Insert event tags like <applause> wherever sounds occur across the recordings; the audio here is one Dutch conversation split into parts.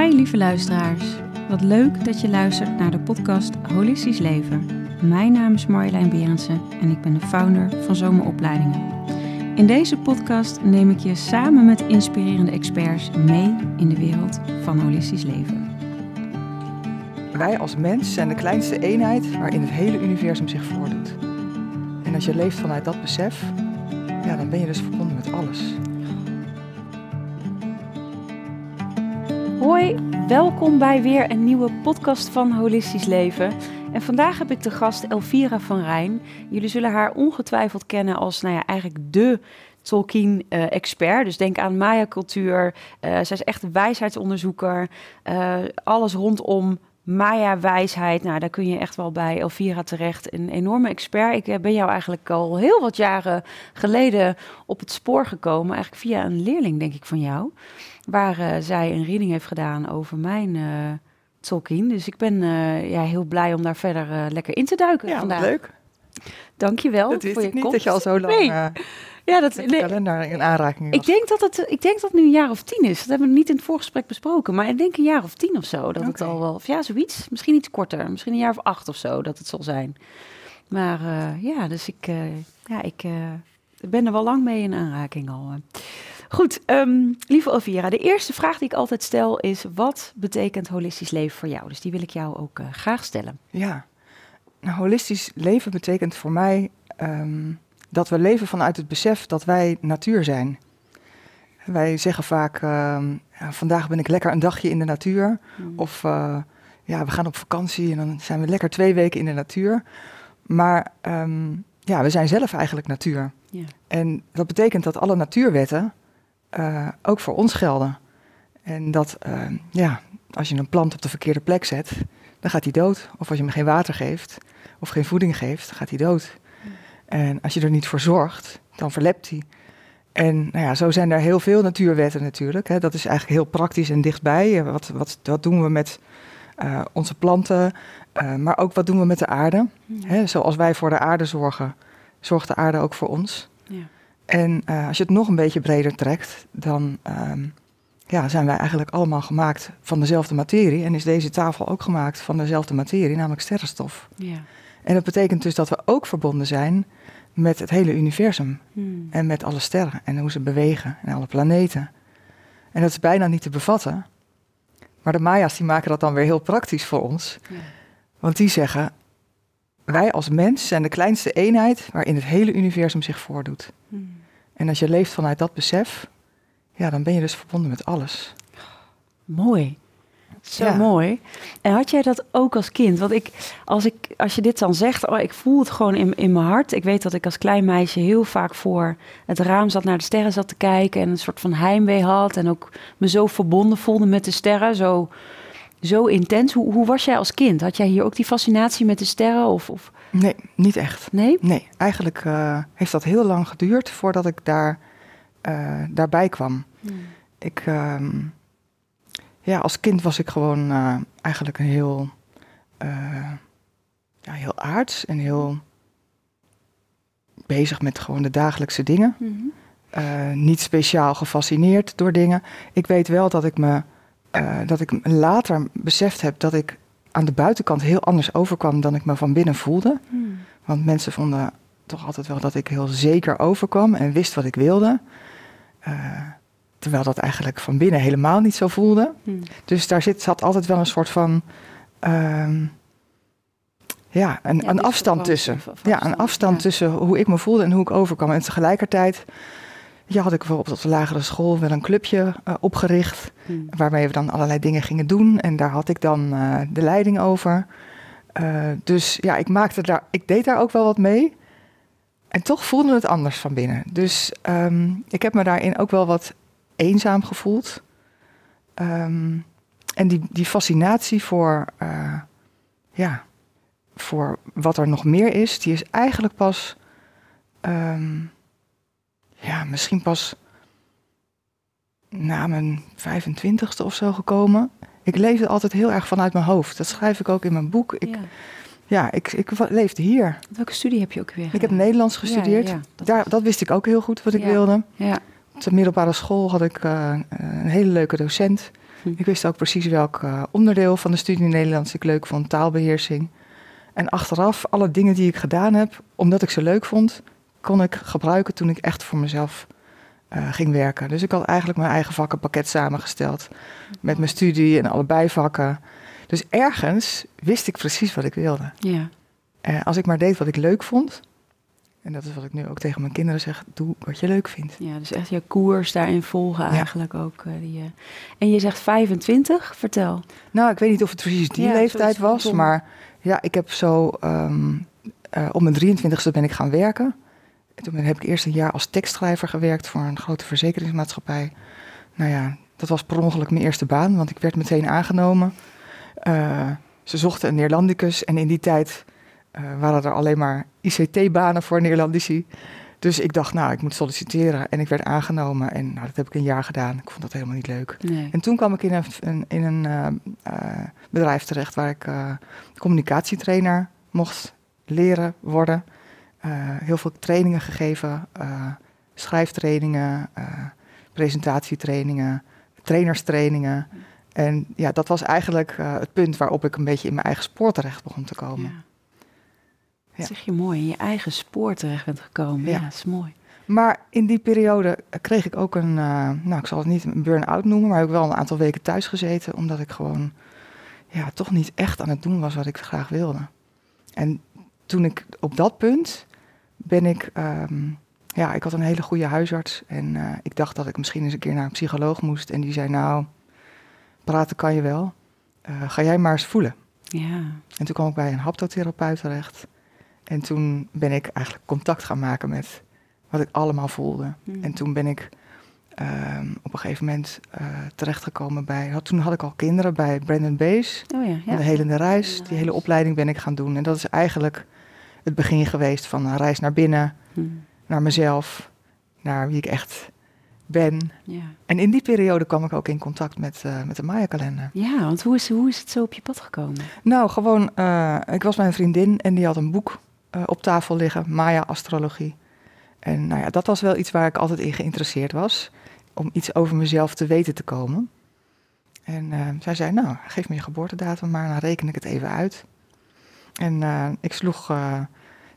Hi lieve luisteraars. Wat leuk dat je luistert naar de podcast Holistisch Leven. Mijn naam is Marjolein Berensen en ik ben de founder van Zomeropleidingen. In deze podcast neem ik je samen met inspirerende experts mee in de wereld van holistisch leven. Wij als mens zijn de kleinste eenheid waarin het hele universum zich voordoet. En als je leeft vanuit dat besef, ja, dan ben je dus verbonden met alles. Hoi, welkom bij weer een nieuwe podcast van Holistisch Leven. En vandaag heb ik de gast Elvira van Rijn. Jullie zullen haar ongetwijfeld kennen als nou ja, eigenlijk de Tolkien-expert. dus denk aan Maya-cultuur. Uh, zij is echt een wijsheidsonderzoeker. Uh, alles rondom Maya-wijsheid. Nou, daar kun je echt wel bij Elvira terecht. Een enorme expert. Ik eh, ben jou eigenlijk al heel wat jaren geleden op het spoor gekomen. Eigenlijk via een leerling, denk ik, van jou. Waar uh, zij een reading heeft gedaan over mijn uh, Tolkien. Dus ik ben uh, ja, heel blij om daar verder lekker in te duiken ja, vandaag. leuk. Dankjewel dat wist voor je ik niet komst. dat je al zo lang Nee. ja, dat, met de kalender in aanraking was. ik denk dat het, ik denk dat het nu een jaar of tien is. Dat hebben we niet in het voorgesprek besproken. Maar ik denk een jaar of tien of zo. Dat het al wel, of ja, zoiets. Misschien iets korter. Misschien een jaar of acht of zo dat het zal zijn. Maar eh, ja, dus ik, eh, ja, ik eh, ben er wel lang mee in aanraking al. Goed, ehm, lieve Elvira, de eerste vraag die ik altijd stel is: wat betekent holistisch leven voor jou? Dus die wil ik jou ook eh, graag stellen. Ja, nou, holistisch leven betekent voor mij ehm, dat we leven vanuit het besef dat wij natuur zijn. Wij zeggen vaak, ehm, vandaag ben ik lekker een dagje in de natuur. Hmm. Of eh, ja, we gaan op vakantie en dan zijn we lekker twee weken in de natuur. Maar ja, we zijn zelf eigenlijk natuur. Ja. En dat betekent dat alle natuurwetten eh, ook voor ons gelden. En dat, ehm, ja, als je een plant op de verkeerde plek zet, dan gaat hij dood. Of als je hem geen water geeft of geen voeding geeft, dan gaat hij dood. En als je er niet voor zorgt, dan verlept hij. En nou ja, zo zijn er heel veel natuurwetten natuurlijk. Hè. Dat is eigenlijk heel praktisch en dichtbij. Eh, Wat, wat, wat doen we met eh, onze planten, eh, maar ook wat doen we met de aarde? Hè, zoals wij voor de aarde zorgen, zorgt de aarde ook voor ons. Ja. En eh, als je het nog een beetje breder trekt, dan ehm, ja, zijn wij eigenlijk allemaal gemaakt van dezelfde materie. En is deze tafel ook gemaakt van dezelfde materie, namelijk sterrenstof. Ja. En dat betekent dus dat we ook verbonden zijn met het hele universum. Hmm. En met alle sterren en hoe ze bewegen en alle planeten. En dat is bijna niet te bevatten. Maar de Maya's die maken dat dan weer heel praktisch voor ons. Ja. Want die zeggen, wij als mens zijn de kleinste eenheid waarin het hele universum zich voordoet. Hmm. En als je leeft vanuit dat besef, ja, dan ben je dus verbonden met alles. Mooi. Zo Ja. mooi. En had jij dat ook als kind? Want ik, als, ik, als je dit dan zegt, oh, ik voel het gewoon in, in mijn hart. Ik weet dat ik als klein meisje heel vaak voor het raam zat naar de sterren zat te kijken. En een soort van heimwee had. En ook me zo verbonden voelde met de sterren. Zo, zo intens. Hoe, hoe was jij als kind? Had jij hier ook die fascinatie met de sterren? Of, of Nee, niet echt. nee? Nee, eigenlijk eh, heeft dat heel lang geduurd voordat ik daar, eh, daarbij kwam. Ik, ehm, ja, als kind was ik gewoon eh, eigenlijk een heel, ja, heel aards en heel bezig met gewoon de dagelijkse dingen. Eh, niet speciaal gefascineerd door dingen. Ik weet wel dat ik me eh, dat ik later beseft heb dat ik aan de buitenkant heel anders overkwam dan ik me van binnen voelde. Hmm. Want mensen vonden toch altijd wel dat ik heel zeker overkwam en wist wat ik wilde. Eh, terwijl dat eigenlijk van binnen helemaal niet zo voelde. Hmm. Dus daar zit, zat altijd wel een soort van. ehm, ja, een, Ja, een afstand tussen. Ja, een afstand ja. tussen hoe ik me voelde en hoe ik overkwam. En tegelijkertijd ja, had ik bijvoorbeeld op de lagere school wel een clubje eh, opgericht. Hmm. Waarmee we dan allerlei dingen gingen doen. En daar had ik dan eh, de leiding over. Eh, dus ja, ik, maakte daar, ik deed daar ook wel wat mee. En toch voelde het anders van binnen. Dus ehm, ik heb me daarin ook wel wat eenzaam gevoeld. Ehm, en die, die fascinatie voor, ja, voor wat er nog meer is, die is eigenlijk pas, ehm, ja, misschien pas na mijn 25ste of zo gekomen. Ik leefde altijd heel erg vanuit mijn hoofd. Dat schrijf ik ook in mijn boek. Ik, Ja. ja, ik, ik leefde hier. Welke studie heb je ook weer Ik heb gedaan? Nederlands gestudeerd. Ja, ja, dat- Daar, dat wist ik ook heel goed wat ik wilde. Ja. Op de middelbare school had ik eh, een hele leuke docent. Hm. Ik wist ook precies welk eh, onderdeel van de studie Nederlands ik leuk vond, taalbeheersing. En achteraf, alle dingen die ik gedaan heb, omdat ik ze leuk vond, kon ik gebruiken toen ik echt voor mezelf eh, ging werken. Dus ik had eigenlijk mijn eigen vakkenpakket samengesteld met mijn studie en alle bijvakken. Dus ergens wist ik precies wat ik wilde. Ja. Als ik maar deed wat ik leuk vond, en dat is wat ik nu ook tegen mijn kinderen zeg, doe wat je leuk vindt. ja, dus echt je koers daarin volgen eigenlijk ook. eh, die, eh. En je zegt 25, vertel. Nou, ik weet niet of het precies die Ja, leeftijd was, maar ja, ik heb zo ehm eh, op mijn 23ste ben ik gaan werken. En toen heb ik eerst een jaar als tekstschrijver gewerkt voor een grote verzekeringsmaatschappij. Nou ja, dat was per ongeluk mijn eerste baan, want ik werd meteen aangenomen. Eh, ze zochten een Neerlandicus en in die tijd eh, waren er alleen maar ICT-banen voor Neerlandici. Dus ik dacht, nou, ik moet solliciteren en ik werd aangenomen. En nou, dat heb ik een jaar gedaan. Ik vond dat helemaal niet leuk. Nee. En toen kwam ik in een, in een eh, bedrijf terecht waar ik communicatietrainer mocht leren worden. Eh, heel veel trainingen gegeven, eh, schrijftrainingen, eh, presentatietrainingen, trainerstrainingen. En ja, dat was eigenlijk het punt waarop ik een beetje in mijn eigen spoor terecht begon te komen. Ja. Ja. Dat zeg je mooi, in je eigen spoor terecht bent gekomen. Ja, Ja. dat is mooi. Maar in die periode kreeg ik ook een, nou ik zal het niet een burn-out noemen, maar heb ik wel een aantal weken thuis gezeten, omdat ik gewoon ja, toch niet echt aan het doen was wat ik graag wilde. En toen ik op dat punt ben ik, ehm, ja, ik had een hele goede huisarts en eh, ik dacht dat ik misschien eens een keer naar een psycholoog moest. En die zei, nou, praten kan je wel, Eh, ga jij maar eens voelen. Ja. En toen kwam ik bij een haptotherapeut terecht. En toen ben ik eigenlijk contact gaan maken met wat ik allemaal voelde. Mhm. En toen ben ik ehm, op een gegeven moment eh, terechtgekomen bij... Had, toen had ik al kinderen bij Brandon Bees. Oh ja, ja. De helende reis. Die hele opleiding ben ik gaan doen. En dat is eigenlijk het begin geweest van een reis naar binnen. Hm. Naar mezelf. Naar wie ik echt ben. ja. En in die periode kwam ik ook in contact met, eh, met de Maya-kalender. Ja, want hoe is, hoe is het zo op je pad gekomen? Nou, gewoon, eh, ik was bij een vriendin en die had een boek eh, op tafel liggen, Maya-astrologie. En nou ja, dat was wel iets waar ik altijd in geïnteresseerd was, om iets over mezelf te weten te komen. En zij zei, nou, geef me je geboortedatum maar, dan reken ik het even uit. En eh, ik sloeg eh,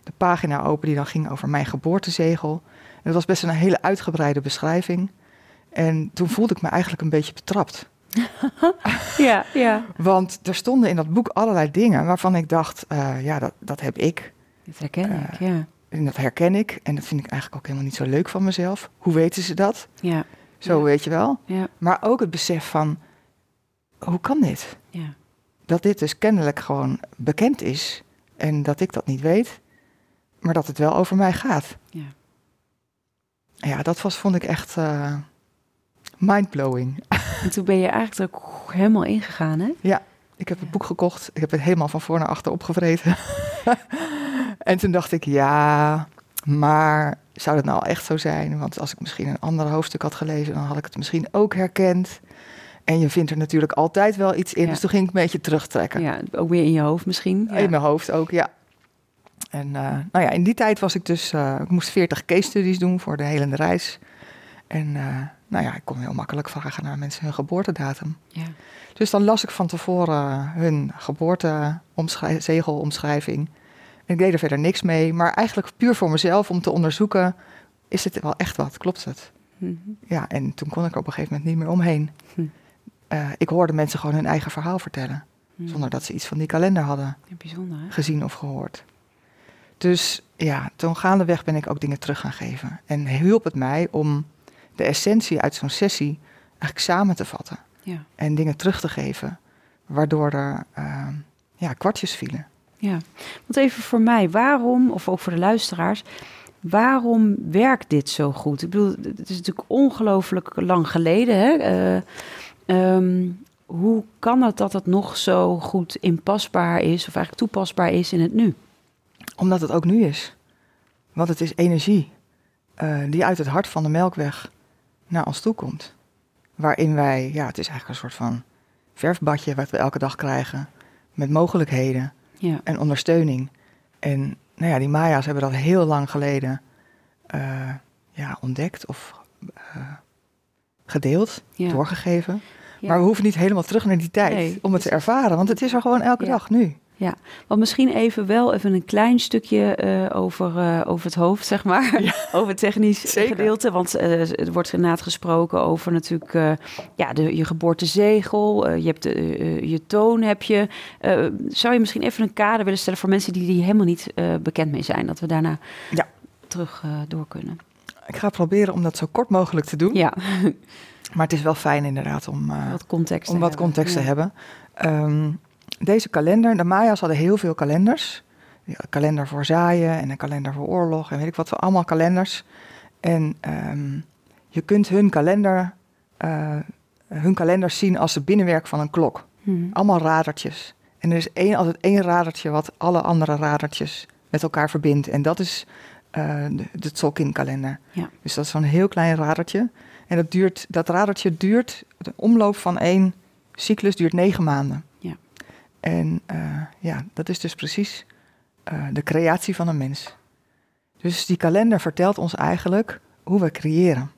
de pagina open die dan ging over mijn geboortezegel. En dat was best een hele uitgebreide beschrijving. En toen voelde ik me eigenlijk een beetje betrapt. <laughs> Ja, ja. Want er stonden in dat boek allerlei dingen waarvan ik dacht, eh, ja, dat, dat heb ik. Dat herken ik, ja. En dat herken ik. En dat vind ik eigenlijk ook helemaal niet zo leuk van mezelf. Hoe weten ze dat? Ja, Zo Ja. weet je wel. ja, Maar ook het besef van, hoe kan dit? ja. Dat dit dus kennelijk gewoon bekend is. En dat ik dat niet weet. Maar dat het wel over mij gaat. Ja. Ja, dat was, vond ik echt eh mindblowing. <laughs> En toen ben je eigenlijk ook helemaal ingegaan, hè? Ik heb Ja. het boek gekocht. Ik heb het helemaal van voor naar achter opgevreten. <laughs> en toen dacht ik, ja, maar zou dat nou echt zo zijn? Want als ik misschien een ander hoofdstuk had gelezen, dan had ik het misschien ook herkend. En je vindt er natuurlijk altijd wel iets in. Ja. Dus toen ging ik een beetje terugtrekken. Ja, ook weer in je hoofd misschien. Ja. In mijn hoofd ook, ja. En eh, nou ja, in die tijd was ik dus, eh, ik moest 40 case studies doen voor de helende reis. En eh, nou ja, ik kon heel makkelijk vragen naar mensen hun geboortedatum. Ja. Dus dan las ik van tevoren hun geboortezegelomschrijving. En ik deed er verder niks mee, maar eigenlijk puur voor mezelf om te onderzoeken, is het wel echt wat? Klopt het? Mhm. Ja, en toen kon ik er op een gegeven moment niet meer omheen. Hm. Eh, ik hoorde mensen gewoon hun eigen verhaal vertellen, Mhm. zonder dat ze iets van die kalender hadden bijzonder, hè? gezien of gehoord. Dus ja, toen gaandeweg ben ik ook dingen terug gaan geven. En hielp het mij om de essentie uit zo'n sessie eigenlijk samen te vatten Ja. en dingen terug te geven, waardoor er ehm, ja, kwartjes vielen. Ja, want even voor mij, waarom, of ook voor de luisteraars, waarom werkt dit zo goed? Ik bedoel, het is natuurlijk ongelooflijk lang geleden. Hè? Eh, ehm, hoe kan het dat het nog zo goed inpasbaar is, of eigenlijk toepasbaar is in het nu? Omdat het ook nu is. Want het is energie eh, die uit het hart van de melkweg naar ons toe komt. Waarin wij, ja, het is eigenlijk een soort van verfbadje wat we elke dag krijgen. Met mogelijkheden Ja, en ondersteuning. En nou ja, die Maya's hebben dat heel lang geleden eh, ja, ontdekt of eh, gedeeld, ja. doorgegeven. Ja. Maar we hoeven niet helemaal terug naar die tijd Nee. om het te ervaren, want het is er gewoon elke Ja. dag nu. Want misschien even wel even een klein stukje eh, over, eh, over het hoofd, zeg maar. <laughs> over het technisch Zeker. gedeelte. Want eh, er wordt inderdaad gesproken over natuurlijk ja, de, je geboortezegel. je hebt de, je toon heb je. Zou je misschien even een kader willen stellen voor mensen die die helemaal niet bekend mee zijn? Dat we daarna Ja. terug door kunnen. Ik ga proberen om dat zo kort mogelijk te doen, Ja, <laughs> maar het is wel fijn inderdaad om, eh, wat context. om te wat hebben. context te Ja. hebben. Ehm, deze kalender, de Maya's hadden heel veel kalenders. Een kalender voor zaaien en een kalender voor oorlog en weet ik wat, voor allemaal kalenders. En ehm, je kunt hun kalender, eh, hun kalenders zien als het binnenwerk van een klok. Mhm. Allemaal radertjes. En er is één, altijd één radertje wat alle andere radertjes met elkaar verbindt. En dat is eh, de, de Tzolk'in-kalender. Ja. Dus dat is zo'n heel klein radertje. En dat, duurt, dat radertje duurt, de omloop van één cyclus duurt negen maanden. Ja. En eh, ja, dat is dus precies eh, de creatie van een mens. Dus die kalender vertelt ons eigenlijk hoe we creëren.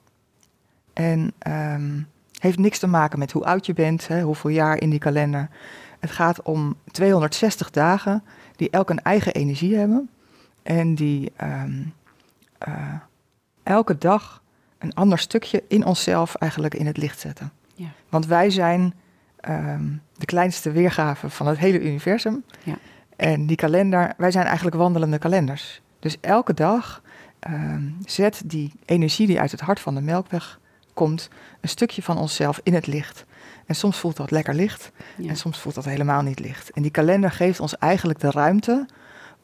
En ehm, heeft niks te maken met hoe oud je bent, hè, hoeveel jaar in die kalender. Het gaat om 260 dagen die elk een eigen energie hebben. En die ehm, eh, elke dag een ander stukje in onszelf eigenlijk in het licht zetten. Ja. Want wij zijn ehm, de kleinste weergave van het hele universum. Ja. En die kalender, wij zijn eigenlijk wandelende kalenders. Dus elke dag ehm, zet die energie die uit het hart van de melkweg komt, een stukje van onszelf in het licht. En soms voelt dat lekker licht Ja. en soms voelt dat helemaal niet licht. En die kalender geeft ons eigenlijk de ruimte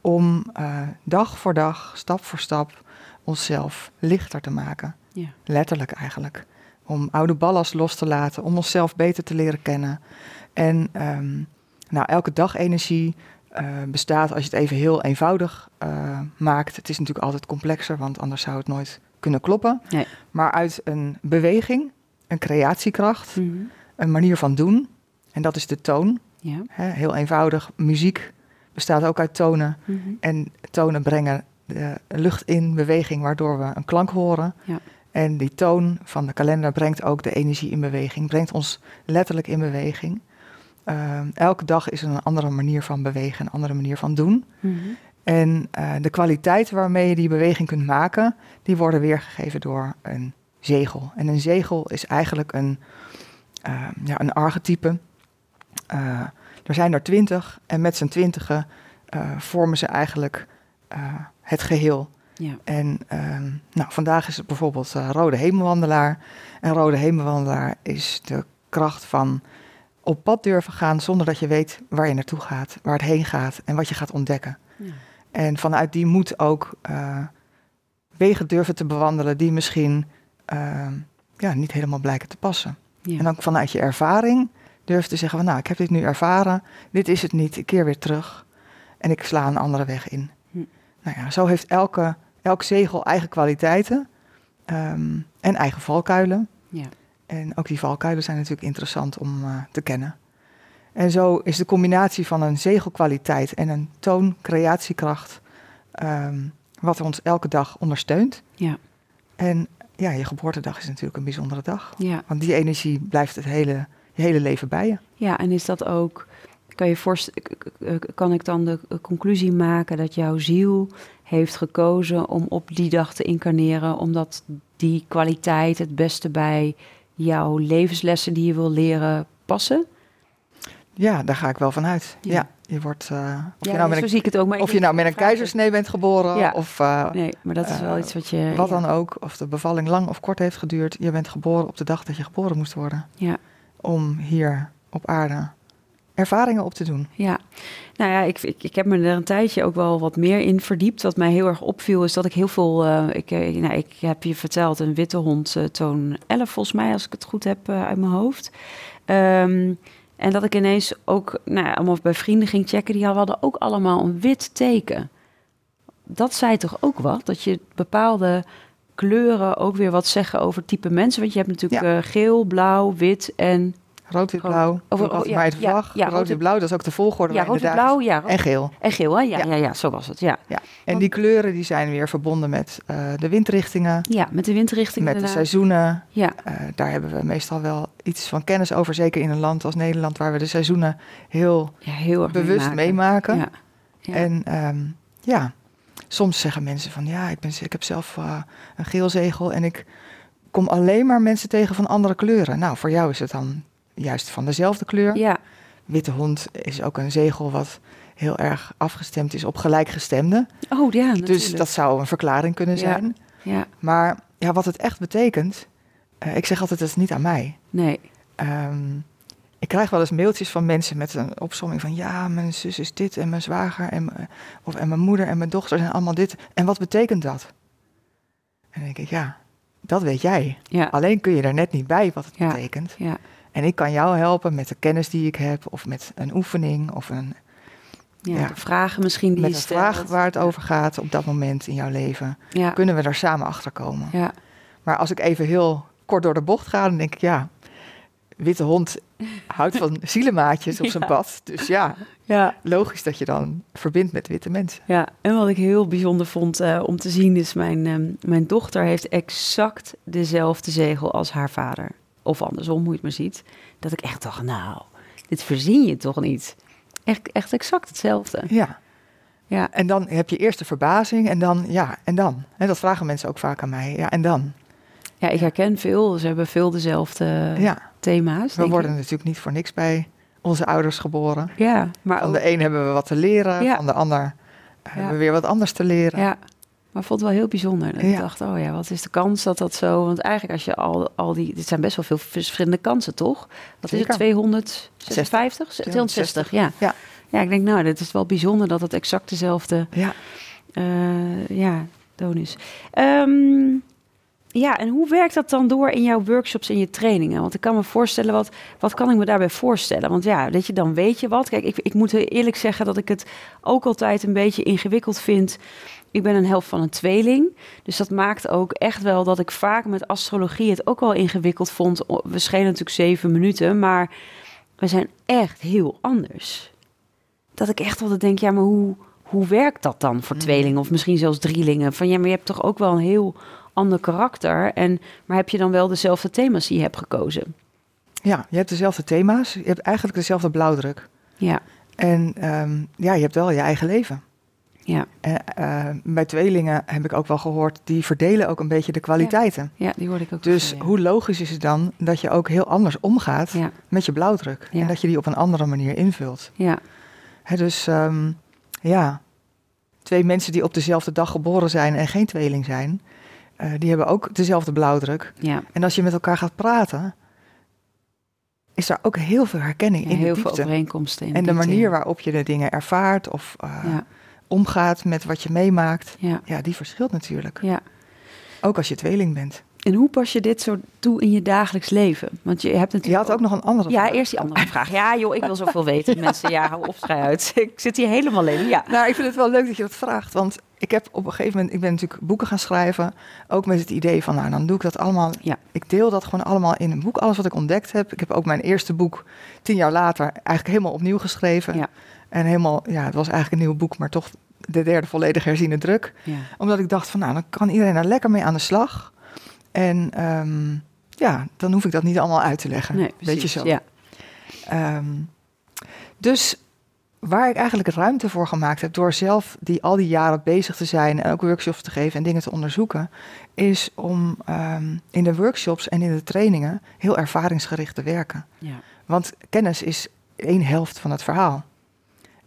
om eh, dag voor dag, stap voor stap, onszelf lichter te maken. Ja. Letterlijk eigenlijk. Om oude ballast los te laten, om onszelf beter te leren kennen. En ehm, nou, elke dag energie eh, bestaat, als je het even heel eenvoudig eh, maakt. Het is natuurlijk altijd complexer, want anders zou het nooit kunnen kloppen. Nee. Maar uit een beweging, een creatiekracht, Mhm. een manier van doen. En dat is de toon. Ja. Heel eenvoudig. Muziek bestaat ook uit tonen. Mhm. En tonen brengen de lucht in beweging, waardoor we een klank horen. Ja. En die toon van de kalender brengt ook de energie in beweging, brengt ons letterlijk in beweging. Ehm, elke dag is er een andere manier van bewegen, een andere manier van doen. Mhm. En eh, de kwaliteit waarmee je die beweging kunt maken, die worden weergegeven door een zegel. En een zegel is eigenlijk een, ja, een archetype. Er zijn er twintig en met z'n twintigen eh, vormen ze eigenlijk eh, het geheel. Ja. En ehm, nou, vandaag is het bijvoorbeeld eh, Rode Hemelwandelaar. En Rode Hemelwandelaar is de kracht van op pad durven gaan zonder dat je weet waar je naartoe gaat, waar het heen gaat en wat je gaat ontdekken. Ja. En vanuit die moed ook wegen durven te bewandelen die misschien ehm, ja, niet helemaal blijken te passen. Ja. En ook vanuit je ervaring durven te zeggen van nou, ik heb dit nu ervaren, dit is het niet, ik keer weer terug en ik sla een andere weg in. Hm. Nou ja, zo heeft elke, elk zegel eigen kwaliteiten ehm, en eigen valkuilen. Ja. En ook die valkuilen zijn natuurlijk interessant om eh, te kennen. En zo is de combinatie van een zegelkwaliteit en een tooncreatiekracht ehm, wat ons elke dag ondersteunt. Ja. En ja, je geboortedag is natuurlijk een bijzondere dag. Ja. Want die energie blijft het hele, je hele leven bij je. ja, en is dat ook, kan, je voorst- k- kan ik dan de conclusie maken dat jouw ziel heeft gekozen om op die dag te incarneren, omdat die kwaliteit het beste bij jouw levenslessen die je wil leren passen? Ja, daar ga ik wel van uit. Ja. Ja, je wordt, eh, of, ja, je nou met zo een, zie ik het ook. Maar of je nou met een keizersnee bent geboren Ja. of eh, Nee, maar dat is wel eh, iets wat je... wat dan ook. Of de bevalling lang of kort heeft geduurd. Je bent geboren op de dag dat je geboren moest worden. Ja. Om hier op aarde ervaringen op te doen. Ja, nou ja, ik, ik, heb me er een tijdje ook wel wat meer in verdiept. Wat mij heel erg opviel is dat ik heel veel... eh, ik, eh, nou, ik heb je verteld, een witte hond, eh, toon 11 volgens mij, als ik het goed heb uit mijn hoofd. Ehm, en dat ik ineens ook nou allemaal bij vrienden ging checken. Die hadden ook allemaal een wit teken. Dat zei toch ook wat? Dat je bepaalde kleuren ook weer wat zeggen over type mensen. Want je hebt natuurlijk Ja. eh, geel, blauw, wit en rood, wit, blauw. Of, oh, ja, het vlag, ja, rood, wit, blauw, dat is ook de volgorde. Ja, rood, wit, blauw. Ja, En geel. en geel, hè? Ja, ja. Ja. zo was het. Ja, Ja. En die kleuren die zijn weer verbonden met eh, de windrichtingen, ja met de windrichting met de seizoenen. Ja, Eh, daar hebben we meestal wel iets van kennis over, zeker in een land als Nederland, waar we de seizoenen heel ja, heel bewust meemaken. Ja. Ja. En ehm, ja, soms zeggen mensen van ja, ik, ben, ik heb zelf eh, een geelzegel en ik kom alleen maar mensen tegen van andere kleuren. Nou, voor jou is het dan juist van dezelfde kleur. ja, Witte hond is ook een zegel wat heel erg afgestemd is op gelijkgestemden. oh ja, natuurlijk. Dus dat zou een verklaring kunnen Ja. zijn. Ja, Maar ja, wat het echt betekent, eh, ik zeg altijd, dat is niet aan mij. nee. Ehm, ik krijg wel eens mailtjes van mensen met een opsomming van ja, mijn zus is dit en mijn zwager en, mijn- of, en mijn moeder en mijn dochter zijn allemaal dit. En wat betekent dat? En dan denk ik, ja, dat weet jij. Ja, Alleen kun je er net niet bij wat het Ja. betekent. ja, En ik kan jou helpen met de kennis die ik heb, of met een oefening, of een, ja, de vragen misschien die met je een stelt. vraag waar het over gaat op dat moment in jouw leven. Kunnen we er samen achter komen? ja, Maar als ik even heel kort door de bocht ga, dan denk ik, ja, witte hond houdt van <laughs> zielemaatjes op zijn Ja. pad. Dus ja, ja. logisch dat je dan verbindt met witte mensen. Ja, en wat ik heel bijzonder vond eh, om te zien is mijn, ehm, mijn dochter heeft exact dezelfde zegel als haar vader. Of andersom, hoe je het maar ziet. Dat ik echt dacht, nou, dit verzin je toch niet? Echt, echt exact hetzelfde. Ja, Ja, en dan heb je eerst de verbazing en dan, ja, en dan. En dat vragen mensen ook vaak aan mij. Ja, en dan? ja ik herken veel. Ze hebben veel dezelfde Ja, thema's. we worden ik. natuurlijk niet voor niks bij onze ouders geboren. Ja, maar Van ook- de een hebben we wat te leren, Ja. van de ander hebben we weer wat anders te leren. Ja, maar ik vond het wel heel bijzonder. Dat Ik dacht, oh ja, wat is de kans dat dat zo... Want eigenlijk als je al, al die... Dit zijn best wel veel verschillende kansen, toch? Wat is het, 256? 260, ja. Ja. Ja, ik denk, nou, dit is wel bijzonder dat het exact dezelfde Ja. eh, ja, toon is. Ja, en hoe werkt dat dan door in jouw workshops en je trainingen? Want ik kan me voorstellen, wat, wat kan ik me daarbij voorstellen? Want ja, dat je dan weet je wat. Kijk, ik, ik moet eerlijk zeggen dat ik het ook altijd een beetje ingewikkeld vind. Ik ben een helft van een tweeling. Dus dat maakt ook echt wel dat ik vaak met astrologie het ook wel ingewikkeld vond. We schelen natuurlijk zeven minuten, maar we zijn echt heel anders. Dat ik echt altijd denk, ja, maar hoe, hoe werkt dat dan voor Mm. tweelingen of misschien zelfs drielingen? Van ja, maar je hebt toch ook wel een heel ander karakter. En, maar heb je dan wel dezelfde thema's die je hebt gekozen? ja, je hebt dezelfde thema's, je hebt eigenlijk dezelfde blauwdruk. Ja, En ehm, ja, je hebt wel je eigen leven. ja, En eh, bij tweelingen heb ik ook wel gehoord, die verdelen ook een beetje de kwaliteiten. ja, die hoorde ik ook. Dus ja. hoe logisch is het dan dat je ook heel anders omgaat Ja, met je blauwdruk? Ja. En dat je die op een andere manier invult. ja, Hè, dus ehm, ja, twee mensen die op dezelfde dag geboren zijn en geen tweeling zijn, eh, die hebben ook dezelfde blauwdruk. ja. En als je met elkaar gaat praten, is daar ook heel veel herkenning Ja, in de heel veel overeenkomsten. in En de diepte, manier waarop je de dingen ervaart of eh, Ja, omgaat met wat je meemaakt, ja, ja, die verschilt natuurlijk. ja. Ook als je tweeling bent. En hoe pas je dit zo toe in je dagelijks leven? Want je hebt natuurlijk Je had ook nog een andere Ja, vraag. eerst die andere vraag. Ja, joh, ik wil zoveel weten. <laughs> Mensen, ja, hou op, schij uit. Ik zit hier helemaal in. Ja. Nou, ik vind het wel leuk dat je dat vraagt. Want ik heb op een gegeven moment, ik ben natuurlijk boeken gaan schrijven. Ook met het idee van, nou, dan doe ik dat allemaal. Ja. Ik deel dat gewoon allemaal in een boek. Alles wat ik ontdekt heb. Ik heb ook mijn eerste boek tien jaar later eigenlijk helemaal opnieuw geschreven. Ja. En helemaal, ja, het was eigenlijk een nieuw boek, maar toch de derde volledig herziene druk. ja. Omdat ik dacht van, nou, dan kan iedereen daar lekker mee aan de slag. En ehm, ja, dan hoef ik dat niet allemaal uit te leggen. Nee, Weet je zo. Ja. Ehm, dus waar ik eigenlijk ruimte voor gemaakt heb door zelf die al die jaren bezig te zijn en ook workshops te geven en dingen te onderzoeken, is om ehm, in de workshops en in de trainingen heel ervaringsgericht te werken. ja. Want kennis is één helft van het verhaal.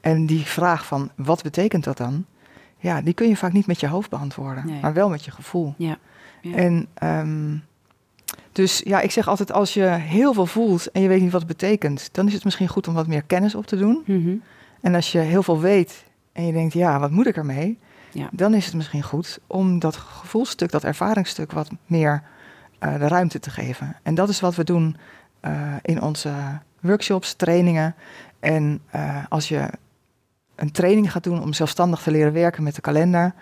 En die vraag van wat betekent dat dan? Ja, die kun je vaak niet met je hoofd beantwoorden, Nee. maar wel met je gevoel. Ja. Ja. En ehm, dus ja, ik zeg altijd als je heel veel voelt en je weet niet wat het betekent, dan is het misschien goed om wat meer kennis op te doen. Mhm. En als je heel veel weet en je denkt, ja, wat moet ik ermee? Ja. Dan is het misschien goed om dat gevoelstuk, dat ervaringsstuk, wat meer eh, de ruimte te geven. En dat is wat we doen eh, in onze workshops, trainingen. En eh, als je een training gaat doen om zelfstandig te leren werken met de kalender,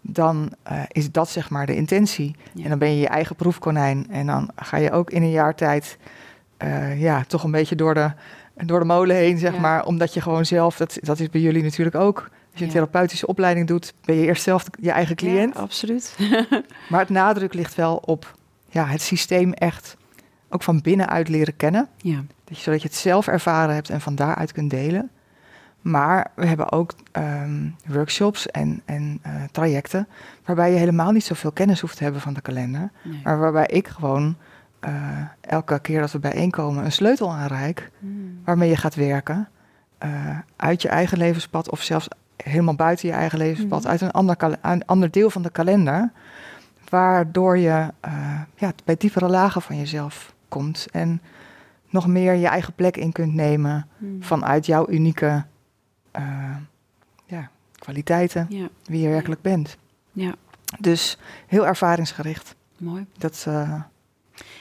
dan eh, is dat zeg maar de intentie. Ja. En dan ben je je eigen proefkonijn. En dan ga je ook in een jaar tijd eh, ja, toch een beetje door de, door de molen heen, zeg Ja. maar. Omdat je gewoon zelf, dat, dat is bij jullie natuurlijk ook. Als je een therapeutische opleiding doet, ben je eerst zelf je eigen cliënt. Ja, absoluut. <laughs> Maar het nadruk ligt wel op ja, het systeem echt ook van binnenuit leren kennen. ja. Dat je, zodat je het zelf ervaren hebt en van daaruit kunt delen. Maar we hebben ook ehm, workshops en, en eh, trajecten waarbij je helemaal niet zoveel kennis hoeft te hebben van de kalender. Nee. Maar waarbij ik gewoon eh, elke keer dat we bijeenkomen een sleutel aanreik Mm. waarmee je gaat werken. eh, uit je eigen levenspad of zelfs helemaal buiten je eigen levenspad, Mhm. uit een ander, een ander deel van de kalender. Waardoor je ja, bij diepere lagen van jezelf komt en nog meer je eigen plek in kunt nemen Mm. vanuit jouw unieke eh, ja, kwaliteiten, Ja, wie je werkelijk bent. ja, Dus heel ervaringsgericht. mooi. Dat, eh,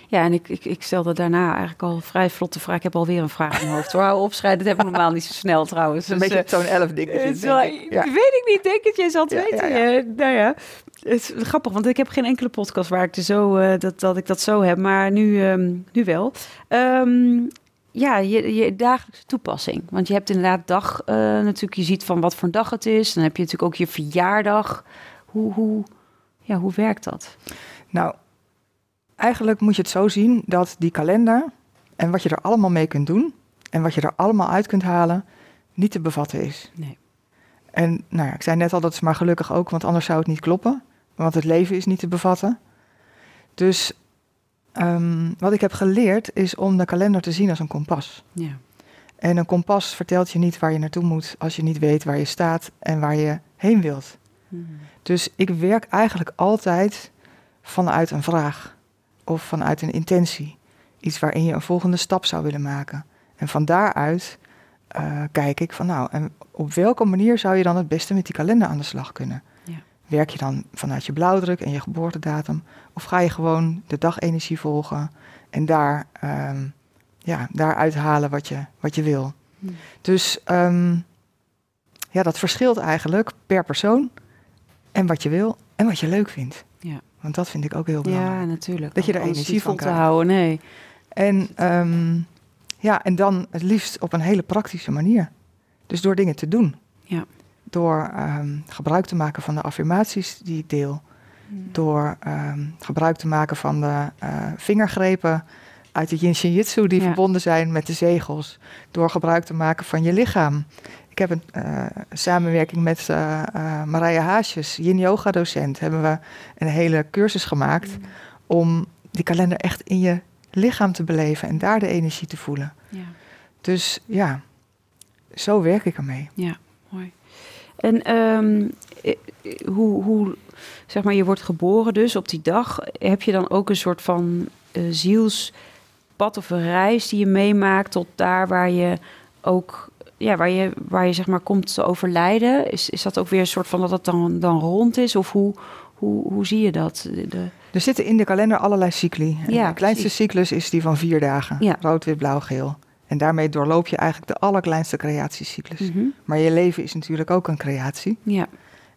Ja, en ik, ik, ik stelde daarna eigenlijk al vrij vlotte vraag. Ik heb alweer een vraag in mijn hoofd. Hou opschrijven, dat heb ik normaal niet zo snel trouwens. een Dus, beetje eh, zo'n elf ding. het is wel- Ja. Weet ik niet, denk het. Jij zal het Ja, weten. ja, nou ja, het is grappig, want ik heb geen enkele podcast waar ik er zo, dat, dat ik dat zo heb. Maar nu, ehm, nu wel. Ehm, ja, je, je dagelijkse toepassing. Want je hebt inderdaad dag eh, natuurlijk. Je ziet van wat voor een dag het is. Dan heb je natuurlijk ook je verjaardag. Hoe, hoe, ja, hoe werkt dat? Nou, eigenlijk moet je het zo zien dat die kalender en wat je er allemaal mee kunt doen en wat je er allemaal uit kunt halen, niet te bevatten is. Nee. En nou ja, ik zei net al, dat is maar gelukkig ook, want anders zou het niet kloppen. Want het leven is niet te bevatten. Dus ehm, wat ik heb geleerd is om de kalender te zien als een kompas. Ja. En een kompas vertelt je niet waar je naartoe moet als je niet weet waar je staat en waar je heen wilt. Mhm. Dus ik werk eigenlijk altijd vanuit een vraag of vanuit een intentie. Iets waarin je een volgende stap zou willen maken. En van daaruit eh, kijk ik van nou, en op welke manier zou je dan het beste met die kalender aan de slag kunnen? Werk je dan vanuit je blauwdruk en je geboortedatum? Of ga je gewoon de dagenergie volgen en daar, ehm ja, daaruit halen wat je, wat je wil? Mhm. Dus ehm, ja, dat verschilt eigenlijk per persoon en wat je wil en wat je leuk vindt. Ja. Want dat vind ik ook heel belangrijk. Ja, natuurlijk. Dat je er Anders energie van te houden, nee. En, ehm, ja, en dan het liefst op een hele praktische manier. Dus door dingen te doen. Ja. Door ehm, gebruik te maken van de affirmaties die ik deel. Door ehm, gebruik te maken van de eh, vingergrepen uit de Yin Shin Jitsu die Ja. verbonden zijn met de zegels. Door gebruik te maken van je lichaam. Ik heb een eh, samenwerking met eh, Marija Haasjes, Yin Yoga docent. Hebben we een hele cursus gemaakt om die kalender echt in je lichaam te beleven en daar de energie te voelen. Ja, Dus ja, zo werk ik ermee. ja. En ehm, eh, hoe, hoe, zeg maar, je wordt geboren dus op die dag. Heb je dan ook een soort van eh, zielspad of een reis die je meemaakt tot daar waar je ook, ja, waar je, waar je zeg maar komt te overlijden? Is, is dat ook weer een soort van dat het dan, dan rond is? Of hoe, hoe, hoe zie je dat? De, de- Er zitten in de kalender allerlei cycli. En Ja, de kleinste precies. cyclus is die van vier dagen. Ja. Rood, wit, blauw, geel. En daarmee doorloop je eigenlijk de allerkleinste creatiecyclus. Mhm. Maar je leven is natuurlijk ook een creatie. Ja,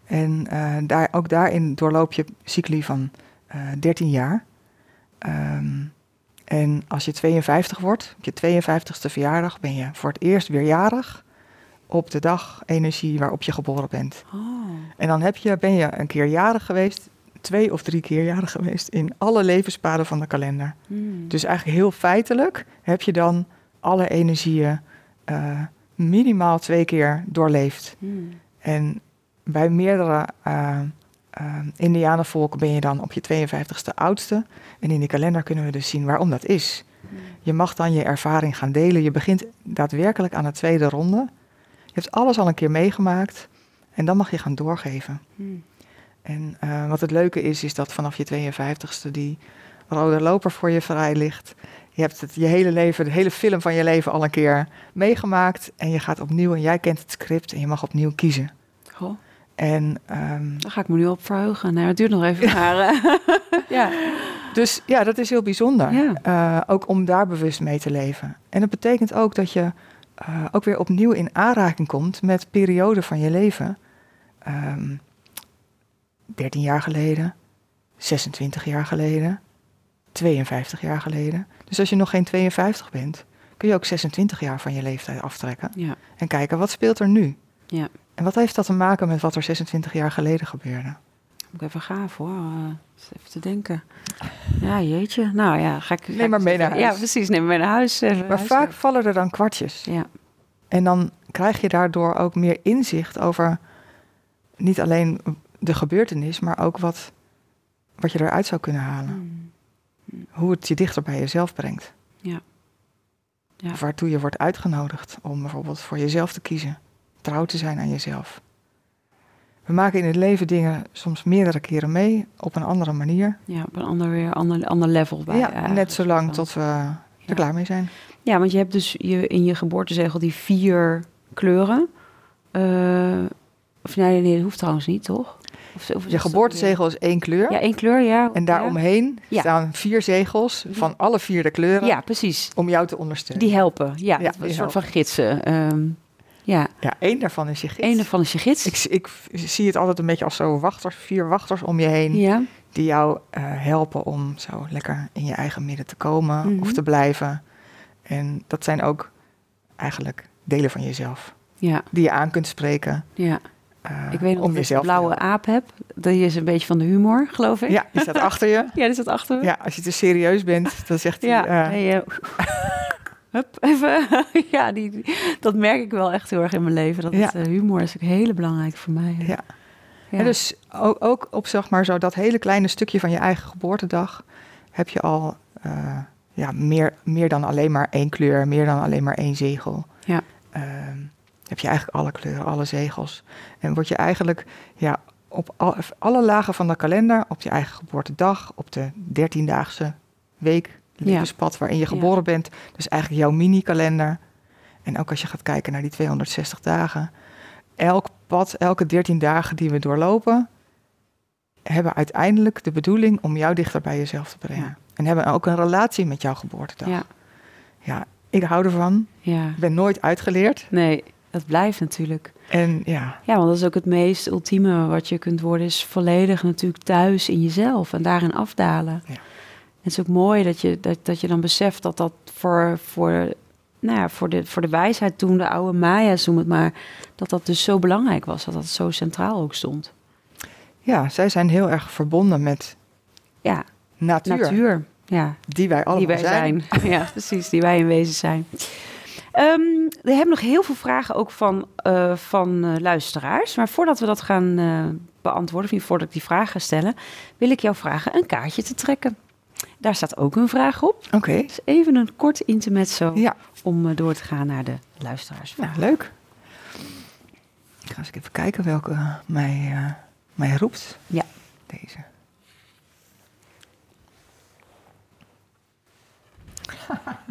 En eh, daar, ook daarin doorloop je cycli van eh 13 jaar. Ehm, en als je 52 wordt, op je 52ste verjaardag, ben je voor het eerst weer jarig op de dag energie waarop je geboren bent. oh. En dan heb je, ben je een keer jarig geweest, twee of drie keer jarig geweest in alle levenspaden van de kalender. Hmm. Dus eigenlijk heel feitelijk heb je dan alle energieën eh, minimaal twee keer doorleefd. Hmm. En bij meerdere uh, uh, Indianenvolken ben je dan op je 52ste oudste. En in die kalender kunnen we dus zien waarom dat is. Hmm. Je mag dan je ervaring gaan delen. Je begint daadwerkelijk aan de tweede ronde. Je hebt alles al een keer meegemaakt. En dan mag je gaan doorgeven. Hmm. En uh, wat het leuke is, is dat vanaf je 52ste die rode loper voor je vrij ligt. Je hebt het je hele leven, de hele film van je leven al een keer meegemaakt. En je gaat opnieuw en jij kent het script en je mag opnieuw kiezen. Goh. En, um, Daar ga ik me nu op verheugen. Nou, het duurt nog even. maar, uh, <laughs> ja. Dus ja, dat is heel bijzonder. Ja. Uh, ook om daar bewust mee te leven. En dat betekent ook dat je uh, ook weer opnieuw in aanraking komt met perioden van je leven. Um, 13 jaar geleden, 26 jaar geleden, 52 jaar geleden. Dus als je nog geen 52 bent, kun je ook 26 jaar van je leeftijd aftrekken. Ja. En kijken, wat speelt er nu? Ja. En wat heeft dat te maken met wat er 26 jaar geleden gebeurde? Moet ik even gaaf hoor. Uh, even te denken. Ja, jeetje. Nou ja, ga ik. Neem maar mee naar huis. Ja, precies. Neem mee naar huis. maar huis vaak vallen er dan kwartjes. Ja. En dan krijg je daardoor ook meer inzicht over niet alleen de gebeurtenis, maar ook wat, wat je eruit zou kunnen halen. Mm. Hoe het je dichter bij jezelf brengt. Ja. ja. Of waartoe je wordt uitgenodigd om bijvoorbeeld voor jezelf te kiezen. Trouw te zijn aan jezelf. We maken in het leven dingen soms meerdere keren mee, op een andere manier. Ja, op een ander, weer, ander, ander level bij. Ja, net zolang tot we er klaar mee zijn. Ja, want je hebt dus je, in je geboortezegel die vier kleuren. Uh, of nee, nee, dat hoeft trouwens niet, toch? Of, of je geboortezegel is één kleur. Ja, één kleur, ja. En daaromheen ja. staan vier zegels van alle vier de kleuren. Ja, precies. Om jou te ondersteunen. Die helpen, ja. ja een soort van gidsen. Um, ja. ja, één daarvan is je gids. Eén daarvan is je gids. Ik, ik, zie het altijd een beetje als zo wachters, vier wachters om je heen. Ja. Die jou uh, helpen om zo lekker in je eigen midden te komen Mhm. of te blijven. En dat zijn ook eigenlijk delen van jezelf. Ja. Die je aan kunt spreken. Ja. Uh, ik weet nog dat ik een blauwe aap heb. Die is een beetje van de humor, geloof ik. Ja, die staat achter je. <laughs> ja, die staat achter me. Ja, als je te serieus bent, dan zegt hij... Ja, uh, hey, uh, <laughs> hup, even. <laughs> ja, die, die, dat merk ik wel echt heel erg in mijn leven. Dat Ja. het, humor is ook heel belangrijk voor mij. Ja. Ja. En dus ook, ook op zeg maar zo dat hele kleine stukje van je eigen geboortedag heb je al ja, meer, meer dan alleen maar één kleur, meer dan alleen maar één zegel. Ja. Ehm, heb je eigenlijk alle kleuren, alle zegels. En word je eigenlijk ja, op al, alle lagen van de kalender, op je eigen geboortedag, op de dertiendaagse week, levenspad waarin je geboren Ja. bent. Dus eigenlijk jouw mini-kalender. En ook als je gaat kijken naar die 260 dagen. Elk pad, elke 13 dagen die we doorlopen, hebben uiteindelijk de bedoeling om jou dichter bij jezelf te brengen. Ja. En hebben ook een relatie met jouw geboortedag. Ja. ja, ik hou ervan. ja. Ik ben nooit uitgeleerd. Nee, dat blijft natuurlijk. En ja, Ja, want dat is ook het meest ultieme wat je kunt worden, is volledig natuurlijk thuis in jezelf en daarin afdalen. Ja. Het is ook mooi dat je, dat, dat je dan beseft dat dat voor, voor, nou ja, voor, de, voor de wijsheid toen, de oude Maya's noem het maar, dat dat dus zo belangrijk was, dat dat zo centraal ook stond. ja, zij zijn heel erg verbonden met Ja, natuur, natuur. Ja, die wij allemaal die wij zijn. <laughs> ja, precies, die wij in wezen zijn. Ehm, we hebben nog heel veel vragen ook van, eh, van eh, luisteraars. Maar voordat we dat gaan eh, beantwoorden, of niet voordat ik die vragen ga stellen, wil ik jou vragen een kaartje te trekken. Daar staat ook een vraag op. Oké, Dus even een kort intermezzo ja, om door te gaan naar de luisteraars. nou, leuk. Ik ga eens even kijken welke mij, mij roept. Ja. Deze. <laughs>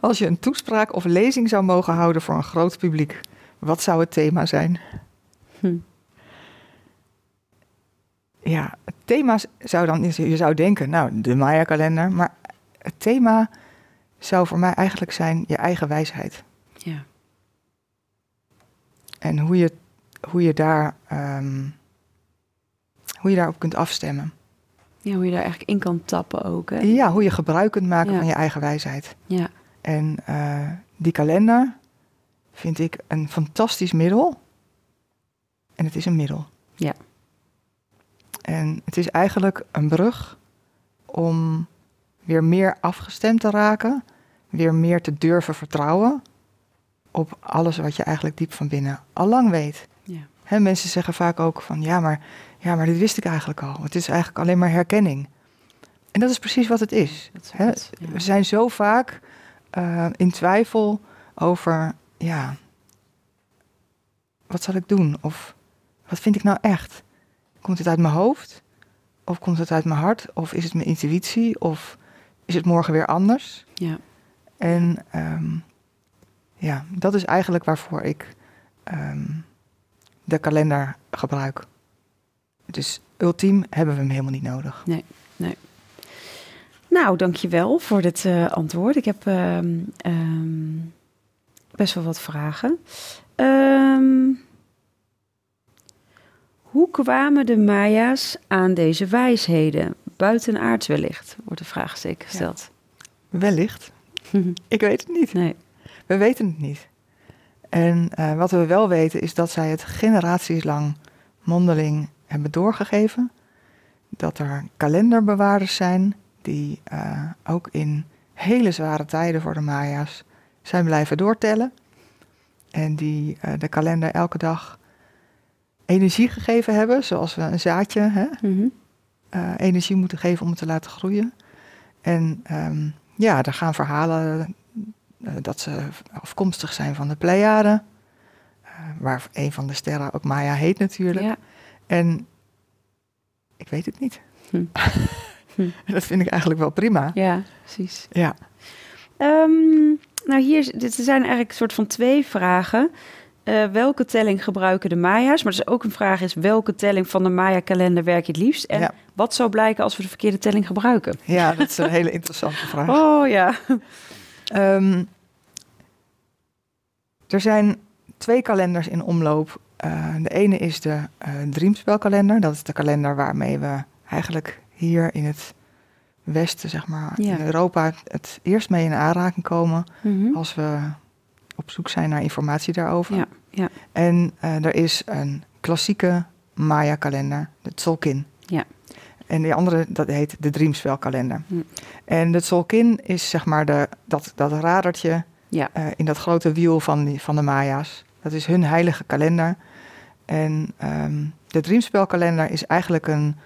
Als je een toespraak of lezing zou mogen houden voor een groot publiek, wat zou het thema zijn? Hm. Ja, het thema zou dan, je zou denken, nou, de Maya-kalender, maar het thema zou voor mij eigenlijk zijn je eigen wijsheid. Ja. En hoe je, hoe je, daar, ehm, hoe je daarop kunt afstemmen. ja, hoe je daar eigenlijk in kan tappen ook. Hè? Ja, hoe je gebruik kunt maken Ja. van je eigen wijsheid. Ja. En eh, die kalender vind ik een fantastisch middel. En het is een middel. Ja. En het is eigenlijk een brug om weer meer afgestemd te raken, weer meer te durven vertrouwen op alles wat je eigenlijk diep van binnen al lang weet. Ja. Mensen zeggen vaak ook van ja maar, ja, maar dit wist ik eigenlijk al. Het is eigenlijk alleen maar herkenning. En dat is precies wat het is. Het, ja. We zijn zo vaak eh, in twijfel over, ja, wat zal ik doen? Of wat vind ik nou echt? Komt het uit mijn hoofd? Of komt het uit mijn hart? Of is het mijn intuïtie? Of is het morgen weer anders? Ja. En ehm, ja, dat is eigenlijk waarvoor ik ehm, de kalender gebruik. Dus ultiem hebben we hem helemaal niet nodig. Nou, dankjewel voor dit eh, antwoord. Ik heb ehm, ehm, best wel wat vragen. Ehm, hoe kwamen de Maya's aan deze wijsheden? buitenaards wellicht, wordt de vraag zeker gesteld. Wellicht. <laughs> Ik weet het niet. nee. We weten het niet. En eh, wat we wel weten is dat zij het generaties lang mondeling hebben doorgegeven. Dat er kalenderbewaarders zijn die eh, ook in hele zware tijden voor de Maya's zijn blijven doortellen. En die eh, de kalender elke dag energie gegeven hebben, zoals we een zaadje hè, Mhm. eh, energie moeten geven om het te laten groeien. En ehm, ja, er gaan verhalen dat ze afkomstig zijn van de Pleiaden. waar een van de sterren ook Maya heet natuurlijk. Ja. En ik weet het niet. Hm. <laughs> Hm. Dat vind ik eigenlijk wel prima. ja, precies. Ja, Ehm, nou, hier dit zijn eigenlijk een soort van twee vragen. Eh, welke telling gebruiken de Maya's? Maar dus ook een vraag is, welke telling van de Maya-kalender werk je het liefst? En Ja. wat zou blijken als we de verkeerde telling gebruiken? ja, dat is een hele interessante <laughs> vraag. Oh ja. Ehm, er zijn twee kalenders in omloop. Eh, de ene is de eh Dreamspelkalender. Dat is de kalender waarmee we eigenlijk hier in het Westen, zeg maar, Ja. in Europa, het eerst mee in aanraking komen Mhm. als we op zoek zijn naar informatie daarover. Ja, ja. En eh, er is een klassieke Maya-kalender, de Tzolkin. Ja. En die andere, dat heet de Dreamspelkalender. Hm. En de Tzolkin is zeg maar de, dat, dat radertje Ja. eh, in dat grote wiel van, die, van de Maya's. Dat is hun heilige kalender. En ehm, de Dreamspelkalender is eigenlijk een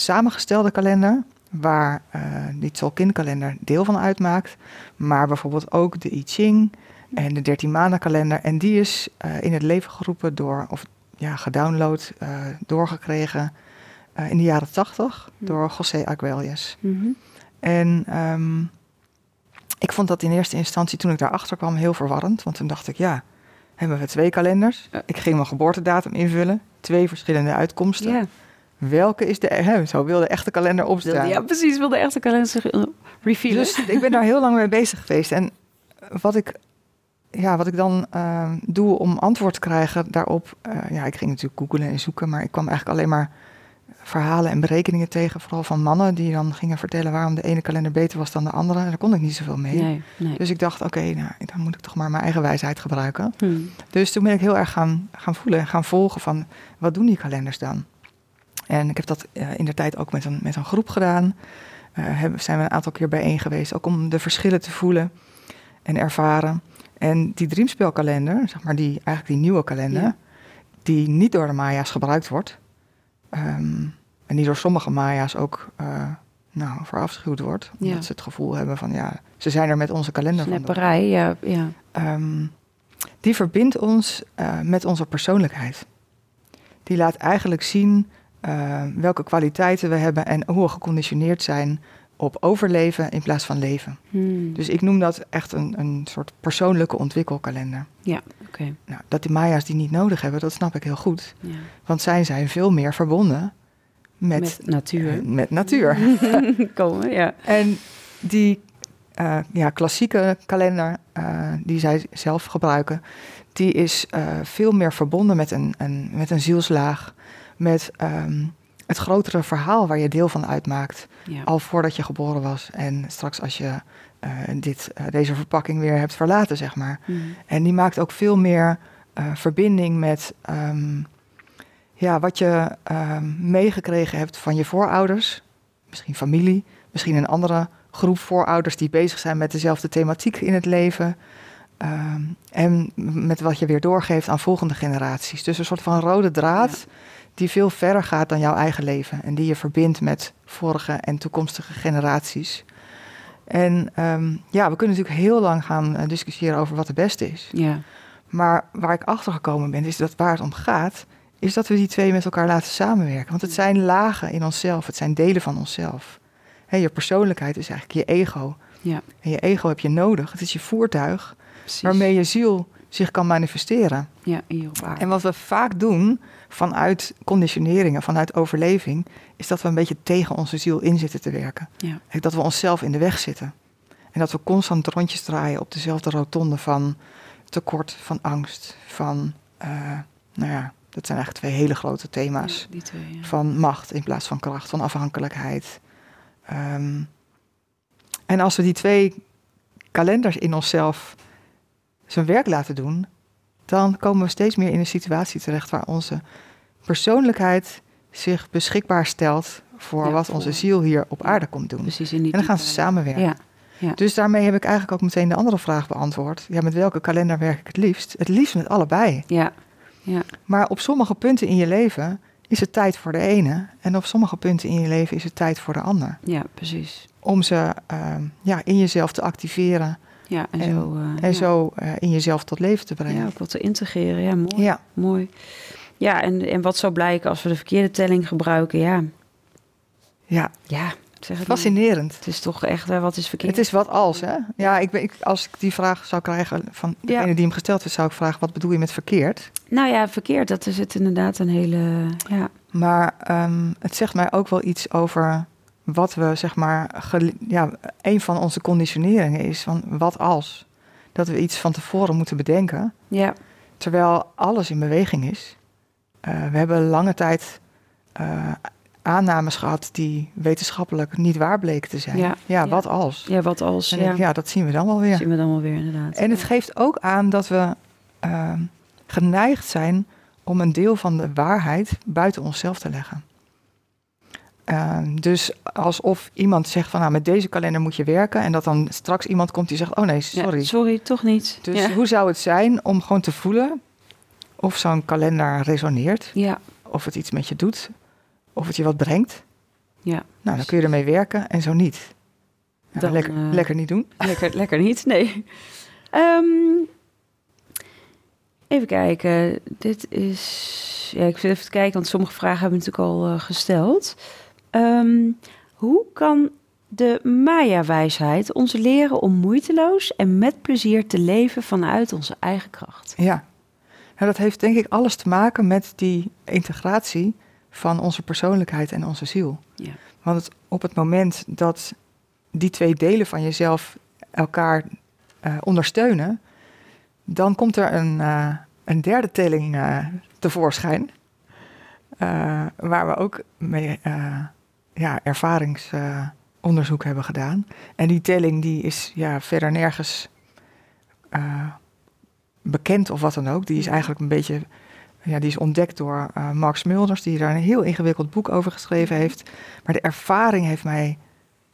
samengestelde kalender... waar eh, die Tzolkin-kalender deel van uitmaakt. Maar bijvoorbeeld ook de I Ching en de 13 maanden kalender. En die is eh, in het leven geroepen door, of ja, gedownload, eh, doorgekregen in de jaren 80 Hm. door José Arguelles. Mhm. En ehm, ik vond dat in eerste instantie, toen ik daarachter kwam, heel verwarrend. Want toen dacht ik, ja, hebben we twee kalenders? Ik ging mijn geboortedatum invullen, twee verschillende uitkomsten. Ja. Welke is de, hè, zo wil de echte kalender opstaan. Ja, precies. Wil de echte kalender zich eh, revealen. Dus ik ben daar heel lang mee bezig geweest. En wat ik, ja, wat ik dan ehm, doe om antwoord te krijgen daarop... eh, ja, ik ging natuurlijk googlen en zoeken... maar ik kwam eigenlijk alleen maar verhalen en berekeningen tegen... vooral van mannen die dan gingen vertellen... waarom de ene kalender beter was dan de andere. En daar kon ik niet zoveel mee. nee, nee. Dus ik dacht, oké, nou, dan moet ik toch maar mijn eigen wijsheid gebruiken. Hm. Dus toen ben ik heel erg gaan, gaan voelen en gaan volgen van... wat doen die kalenders dan? En ik heb dat in de tijd ook met een, met een groep gedaan. Hebben, zijn we een aantal keer bijeen geweest, ook om de verschillen te voelen en ervaren. En die Dreamspelkalender, zeg maar die, eigenlijk die nieuwe kalender, Ja. die niet door de Maya's gebruikt wordt, ehm, en die door sommige Maya's ook eh, nou, verafschuwd wordt, omdat Ja. ze het gevoel hebben van ja, ze zijn er met onze kalender van. Snapperij, ja. ja. Ehm, die verbindt ons eh, met onze persoonlijkheid. Die laat eigenlijk zien eh, welke kwaliteiten we hebben en hoe we geconditioneerd zijn op overleven in plaats van leven. Hm. Dus ik noem dat echt een, een soort persoonlijke ontwikkelkalender. Ja, oké. Nou, dat die Maya's die niet nodig hebben, dat snap ik heel goed. Ja. Want zij zijn veel meer verbonden met, Met, natuur. eh, met natuur. <laughs> Komen, ja. En die eh, ja, klassieke kalender eh, die zij zelf gebruiken, die is eh, veel meer verbonden met een, een, met een zielslaag, met ehm, het grotere verhaal waar je deel van uitmaakt, ja. al voordat je geboren was en straks als je eh, dit, eh, deze verpakking weer hebt verlaten, zeg maar. Hm. En die maakt ook veel meer eh, verbinding met ehm, ja, wat je ehm, meegekregen hebt van je voorouders, misschien familie, misschien een andere groep voorouders die bezig zijn met dezelfde thematiek in het leven. En met wat je weer doorgeeft aan volgende generaties. Dus een soort van rode draad die veel verder gaat dan jouw eigen leven. En die je verbindt met vorige en toekomstige generaties. En ehm, ja, we kunnen natuurlijk heel lang gaan eh, discussiëren over wat het beste is. Ja. Maar waar ik achter gekomen ben, is dat waar het om gaat, is dat we die twee met elkaar laten samenwerken. Want het zijn lagen in onszelf, het zijn delen van onszelf. Hè, je persoonlijkheid is eigenlijk je ego. Ja. En je ego heb je nodig. Het is je voertuig Precies. waarmee je ziel zich kan manifesteren. Ja, hier op aarde. En wat we vaak doen vanuit conditioneringen, vanuit overleving, is dat we een beetje tegen onze ziel in zitten te werken. Ja. Dat we onszelf in de weg zitten. En dat we constant rondjes draaien op dezelfde rotonde van tekort, van angst, van, eh, nou ja, dat zijn eigenlijk twee hele grote thema's. Ja, twee, ja. Van macht in plaats van kracht, van afhankelijkheid. Ehm, en als we die twee kalenders in onszelf zijn werk laten doen, dan komen we steeds meer in een situatie terecht waar onze persoonlijkheid zich beschikbaar stelt voor Ja, wat voor- onze ziel hier op aarde komt doen. Precies in die En dan gaan ze samenwerken. Ja, ja. Dus daarmee heb ik eigenlijk ook meteen de andere vraag beantwoord. Ja, met welke kalender werk ik het liefst? Het liefst met allebei. ja, Maar op sommige punten in je leven is het tijd voor de ene. En op sommige punten in je leven is het tijd voor de ander. ja, precies. Om ze ehm, ja, in jezelf te activeren. Ja, en, En- zo, eh, En ja. zo eh, in jezelf tot leven te ja, brengen. ook wat te integreren. Ja, mooi. Ja, mooi. Ja, en, en wat zou blijken als we de verkeerde telling gebruiken? Ja, ja. ja zeg het maar. fascinerend. Het is toch echt, eh, wat is verkeerd? Het is wat als, hè? Ja, ik, ben- ik, als ik die vraag zou krijgen van degene Ja. die hem gesteld heeft, zou ik vragen: wat bedoel je met verkeerd? Nou ja, verkeerd, dat is het inderdaad een hele... Ja, Maar ehm, het zegt mij ook wel iets over wat we, zeg maar, ja, een van onze conditioneringen is van wat als. Dat we iets van tevoren moeten bedenken, ja, terwijl alles in beweging is. Eh, we hebben lange tijd eh, aannames gehad die wetenschappelijk niet waar bleken te zijn. Ja. ja Ja. wat als? ja wat als... Ja, ik, ja, dat zien we dan wel weer. zien we dan wel weer inderdaad. En het geeft ook aan dat we ehm, geneigd zijn om een deel van de waarheid buiten onszelf te leggen. Ehm, dus alsof iemand zegt van nou met deze kalender moet je werken en dat dan straks iemand komt die zegt oh nee Ja, sorry. sorry, toch niet. Dus ja. hoe zou het zijn om gewoon te voelen of zo'n kalender resoneert, ja, of het iets met je doet, of het je wat brengt? ja. Nou dan kun je ermee werken en zo niet. Nou, Dan, lekker, eh, lekker niet doen. <laughs> Lekker, lekker niet, nee. Ehm, even kijken. Dit is... Ja, ik zit even te kijken, want sommige vragen hebben we natuurlijk al eh, gesteld. Ehm, hoe kan de Maya-wijsheid ons leren om moeiteloos en met plezier te leven vanuit onze eigen kracht? Ja, nou, dat heeft denk ik alles te maken met die integratie van onze persoonlijkheid en onze ziel. Ja. Want het, op het moment dat die twee delen van jezelf elkaar eh, ondersteunen, dan komt er een, eh, een derde telling eh, tevoorschijn. waar we ook mee ja, ervaringsonderzoek hebben gedaan. En die telling die is ja, verder nergens eh, bekend of wat dan ook. Die is eigenlijk een beetje, ja, die is ontdekt door eh, Mark Smulders, die daar een heel ingewikkeld boek over geschreven heeft. Maar de ervaring heeft mij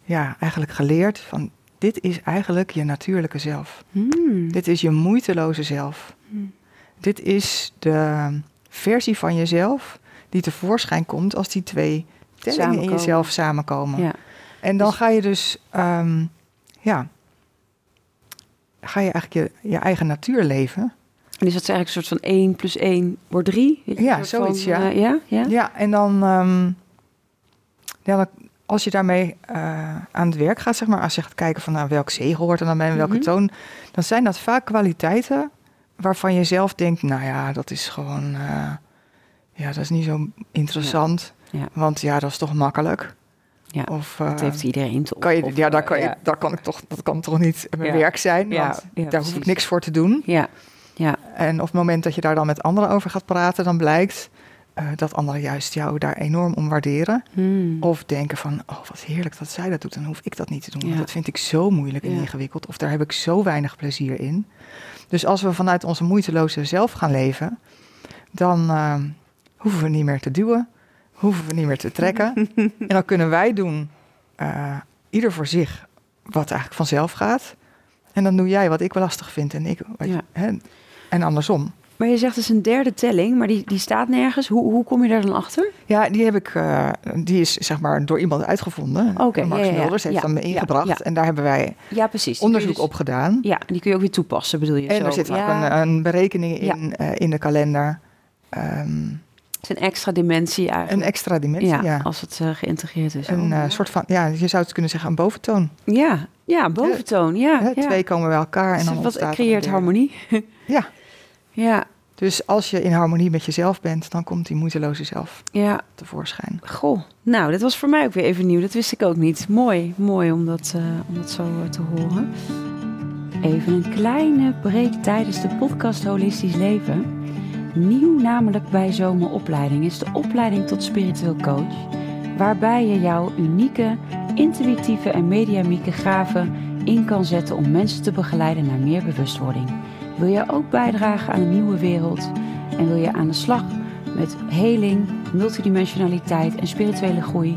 ja, eigenlijk geleerd van dit is eigenlijk je natuurlijke zelf. Hmm. Dit is je moeiteloze zelf. Hmm. Dit is de versie van jezelf die tevoorschijn komt als die twee tellingen in jezelf samenkomen. Ja. En dan Dus- ga je dus, ehm, ja, ga je eigenlijk je, je eigen natuur leven. En is dat eigenlijk een soort van 1 plus 1 wordt 3? Ja, zoiets, ja. ja, ja. Ja, en dan, ehm, ja, dan- als je daarmee eh, aan het werk gaat, zeg maar, als je gaat kijken van nou, welk zegel hoort er dan bij en welke Mhm. toon, dan zijn dat vaak kwaliteiten waarvan je zelf denkt, nou ja, dat is gewoon, eh, ja, dat is niet zo interessant, Ja. Want ja, dat is toch makkelijk. Ja, Of, Dat eh, heeft iedereen toch? kan je, Of, ja, daar eh, kan, je, ja. daar kan ik toch, dat kan toch niet mijn Ja. werk zijn, Ja, want ja, daar hoef ik niks voor te doen. Ja, ja, En op het moment dat je daar dan met anderen over gaat praten, dan blijkt eh, dat anderen juist jou daar enorm om waarderen. Hmm. Of denken van, oh wat heerlijk dat zij dat doet, dan hoef ik dat niet te doen. Want Ja. dat vind ik zo moeilijk en Ja. ingewikkeld. Of daar heb ik zo weinig plezier in. Dus als we vanuit onze moeiteloze zelf gaan leven, dan hoeven we niet meer te duwen, hoeven we niet meer te trekken. <laughs> en dan kunnen wij doen, eh, ieder voor zich, wat eigenlijk vanzelf gaat. En dan doe jij wat ik wel lastig vind en ik wat je- Ja. hè, en andersom. Maar je zegt dus een derde telling, maar die, die staat nergens. Hoe, hoe kom je daar dan achter? Ja, die heb ik, eh, die is zeg maar door iemand uitgevonden. Oké, Max ja, ja. Mulders heeft Ja, hem ingebracht. En daar hebben wij Ja, precies. onderzoek op gedaan. Ja, en die kun je ook weer toepassen, bedoel je? En zo? er zit ook een, een berekening in, eh, in de kalender. Het is een extra dimensie een eigenlijk. extra dimensie, ja. ja, als het eh, geïntegreerd is. Een eh, soort van, ja, je zou het kunnen zeggen, een boventoon. Ja, ja, boventoon. Ja, ja. Twee komen bij elkaar en Dus dan wat ontstaat er een creëert harmonie. <laughs> Ja, Ja, dus als je in harmonie met jezelf bent, dan komt die moeiteloze zelf ja. tevoorschijn. Goh, nou, dat was voor mij ook weer even nieuw. Dat wist ik ook niet. Mooi, mooi om dat, eh, om dat zo te horen. Even een kleine break tijdens de podcast Holistisch Leven. Nieuw namelijk bij Zomeropleiding is de opleiding tot spiritueel coach. Waarbij je jouw unieke intuïtieve en mediamieke gaven in kan zetten om mensen te begeleiden naar meer bewustwording. Wil jij ook bijdragen aan een nieuwe wereld en wil je aan de slag met heling, multidimensionaliteit en spirituele groei?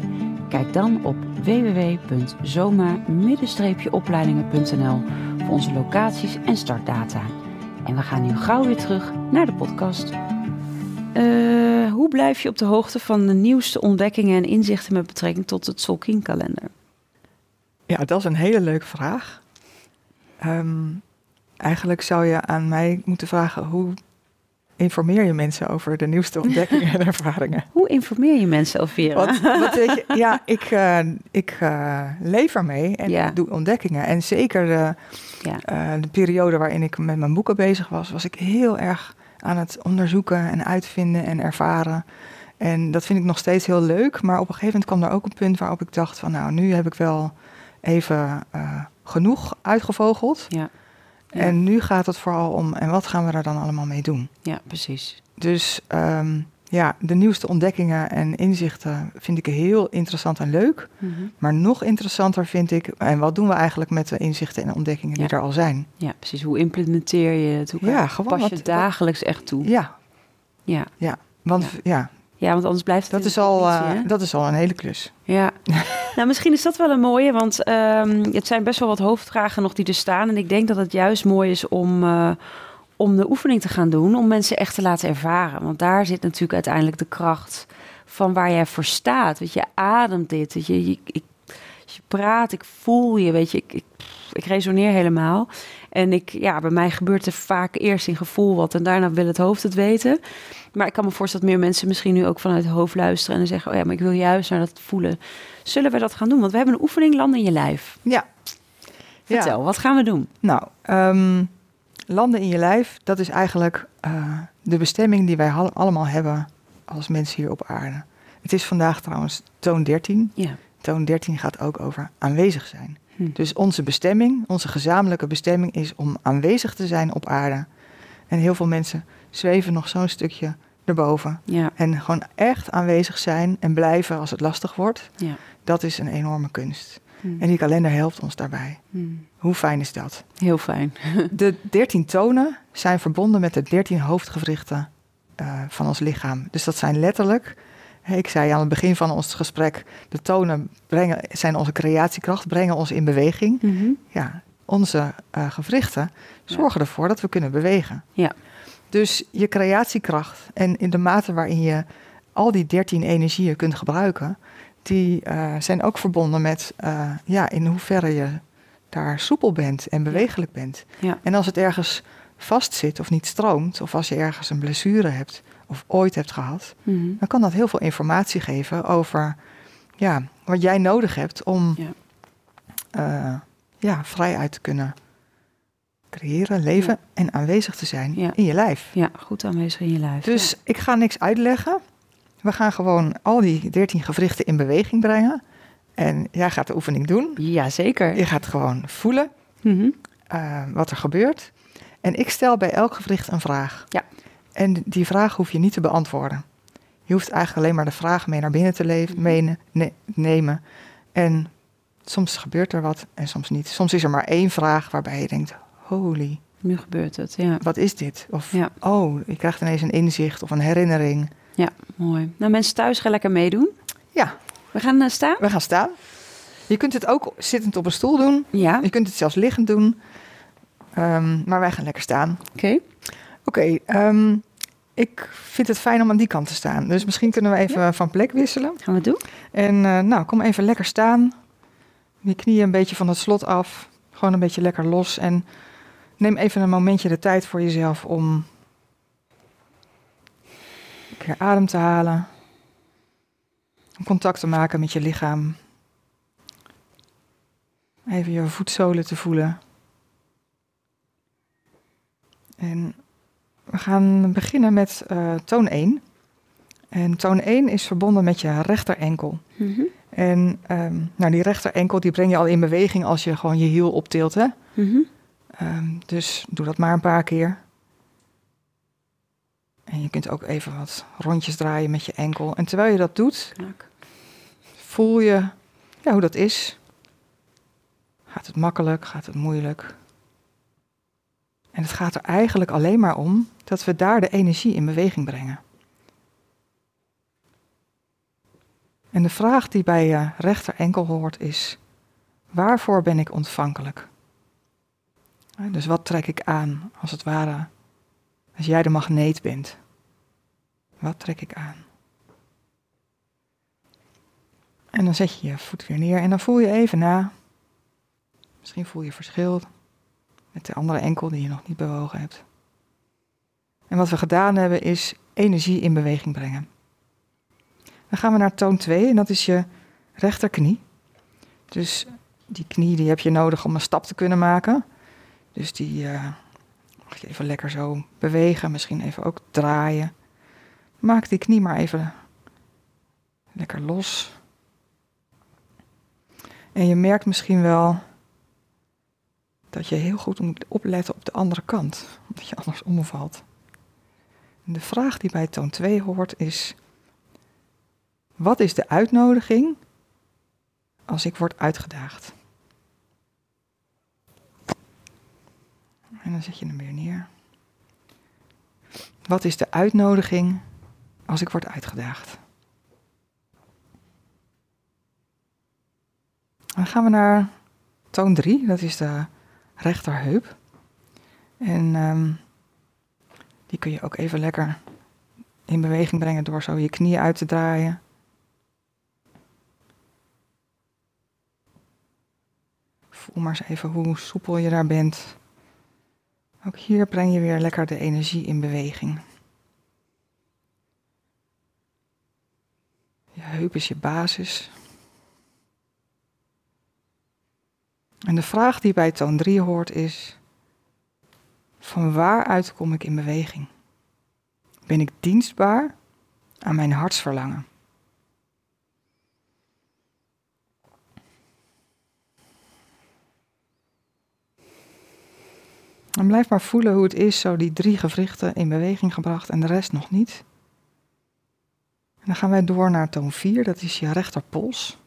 Kijk dan op www.zoma-opleidingen.nl voor onze locaties en startdata. En we gaan nu gauw weer terug naar de podcast. Uh, hoe blijf je op de hoogte van de nieuwste ontdekkingen en inzichten met betrekking tot het Solkin-kalender? Ja, dat is een hele leuke vraag. Um, eigenlijk zou je aan mij moeten vragen hoe informeer je mensen over de nieuwste <laughs> ontdekkingen en ervaringen? Hoe informeer je mensen, over Wat, wat weet je, ja, <laughs> ik, uh, ik uh, leef ermee en ja. doe ontdekkingen. En zeker de, ja. uh, de periode waarin ik met mijn boeken bezig was, was ik heel erg aan het onderzoeken en uitvinden en ervaren. En dat vind ik nog steeds heel leuk. Maar op een gegeven moment kwam er ook een punt waarop ik dacht van nou, nu heb ik wel even genoeg uitgevogeld. Ja. En nu gaat het vooral om, en wat gaan we daar dan allemaal mee doen? Ja, precies. Dus um, ja, de nieuwste ontdekkingen en inzichten vind ik heel interessant en leuk. Mm -hmm. Maar nog interessanter vind ik, en wat doen we eigenlijk met de inzichten en ontdekkingen die er al zijn? Ja, precies. Hoe implementeer je het? Hoe ja, pas je wat, dagelijks echt toe? Ja. Ja. Ja, want ja, ja, want anders blijft het. Dat is, al, uh, dat is al een hele klus. Ja, <laughs> nou misschien is dat wel een mooie, want um, het zijn best wel wat hoofdvragen nog die er staan. En ik denk dat het juist mooi is om, uh, om de oefening te gaan doen, om mensen echt te laten ervaren. Want daar zit natuurlijk uiteindelijk de kracht van waar jij voor staat. Weet je, ademt dit. Weet je, je, ik, je praat, ik voel je, weet je, ik, ik, ik resoneer helemaal. En ik, ja, bij mij gebeurt er vaak eerst in gevoel wat en daarna wil het hoofd het weten. Maar ik kan me voorstellen dat meer mensen misschien nu ook vanuit het hoofd luisteren en zeggen: Oh ja, maar ik wil juist naar dat voelen. Zullen we dat gaan doen? Want we hebben een oefening landen in je lijf. Ja. Vertel, wat gaan we doen? Nou, um, landen in je lijf, dat is eigenlijk uh, de bestemming die wij allemaal hebben als mensen hier op aarde. Het is vandaag trouwens toon 13. Ja. Toon 13 gaat ook over aanwezig zijn. Hm. Dus onze bestemming, onze gezamenlijke bestemming is om aanwezig te zijn op aarde. En heel veel mensen zweven nog zo'n stukje erboven. Ja. En gewoon echt aanwezig zijn en blijven als het lastig wordt. Ja. Dat is een enorme kunst. Hm. En die kalender helpt ons daarbij. Hm. Hoe fijn is dat? Heel fijn. <laughs> de dertien tonen zijn verbonden met de dertien hoofdgewrichten uh, van ons lichaam. Dus dat zijn letterlijk ik zei aan het begin van ons gesprek, de tonen brengen, zijn onze creatiekracht, brengen ons in beweging. Mm -hmm. Ja, onze uh, gewrichten zorgen ja. ervoor dat we kunnen bewegen. Ja. Dus je creatiekracht en in de mate waarin je al die dertien energieën kunt gebruiken, die uh, zijn ook verbonden met uh, ja, in hoeverre je daar soepel bent en bewegelijk bent. Ja. En als het ergens vastzit of niet stroomt, of als je ergens een blessure hebt, of ooit hebt gehad, mm-hmm. dan kan dat heel veel informatie geven over ja, wat jij nodig hebt om ja. Uh, ja, vrijuit te kunnen creëren, leven ja. en aanwezig te zijn in je lijf. Ja, goed aanwezig in je lijf. Dus ik ga niks uitleggen. We gaan gewoon al die 13 gewrichten in beweging brengen. En jij gaat de oefening doen. Ja, zeker. Je gaat gewoon voelen mm-hmm. uh, wat er gebeurt. En ik stel bij elk gewricht een vraag. Ja. En die vraag hoef je niet te beantwoorden. Je hoeft eigenlijk alleen maar de vraag mee naar binnen te leven, mhm. ne nemen. En soms gebeurt er wat en soms niet. Soms is er maar één vraag waarbij je denkt: holy. Nu gebeurt het, ja. Wat is dit? Of, ja. oh, je krijgt ineens een inzicht of een herinnering. Ja, mooi. Nou, mensen thuis gaan lekker meedoen. Ja. We gaan uh, staan? We gaan staan. Je kunt het ook zittend op een stoel doen. Ja. Je kunt het zelfs liggend doen. Um, maar wij gaan lekker staan. Oké. Okay. Oké, okay, um, ehm, ik vind het fijn om aan die kant te staan. Dus misschien kunnen we even ja. van plek wisselen. Gaan we doen. En uh, nou, kom even lekker staan. Je knieën een beetje van het slot af. Gewoon een beetje lekker los. En neem even een momentje de tijd voor jezelf om een keer adem te halen. Om contact te maken met je lichaam. Even je voetzolen te voelen. En we gaan beginnen met uh, toon 1. En toon 1 is verbonden met je rechterenkel. Mm -hmm. En um, nou, die rechterenkel die breng je al in beweging als je gewoon je hiel optilt. Hè? Mm -hmm. um, dus doe dat maar een paar keer. En je kunt ook even wat rondjes draaien met je enkel. En terwijl je dat doet, Knak. voel je ja, hoe dat is. Gaat het makkelijk? Gaat het moeilijk? En het gaat er eigenlijk alleen maar om dat we daar de energie in beweging brengen. En de vraag die bij je rechter enkel hoort is: waarvoor ben ik ontvankelijk? Dus wat trek ik aan, als het ware, als jij de magneet bent? Wat trek ik aan? En dan zet je je voet weer neer en dan voel je even na. Misschien voel je verschil met de andere enkel die je nog niet bewogen hebt. En wat we gedaan hebben is energie in beweging brengen. Dan gaan we naar toon 2 en dat is je rechterknie. Dus die knie die heb je nodig om een stap te kunnen maken. Dus die uh, mag je even lekker zo bewegen, misschien even ook draaien. Maak die knie maar even lekker los. En je merkt misschien wel dat je heel goed moet opletten op de andere kant, omdat je anders omvalt. De vraag die bij toon 2 hoort is: wat is de uitnodiging als ik word uitgedaagd? En dan zet je hem weer neer. Wat is de uitnodiging als ik word uitgedaagd? Dan gaan we naar toon 3, dat is de rechterheup. En um, die kun je ook even lekker in beweging brengen door zo je knieën uit te draaien. Voel maar eens even hoe soepel je daar bent. Ook hier breng je weer lekker de energie in beweging. Je heup is je basis. En de vraag die bij toon 3 hoort is: van waaruit kom ik in beweging? Ben ik dienstbaar aan mijn hartsverlangen? En blijf maar voelen hoe het is, zo die drie gewrichten in beweging gebracht en de rest nog niet. En dan gaan wij door naar toon 4, dat is je rechterpols.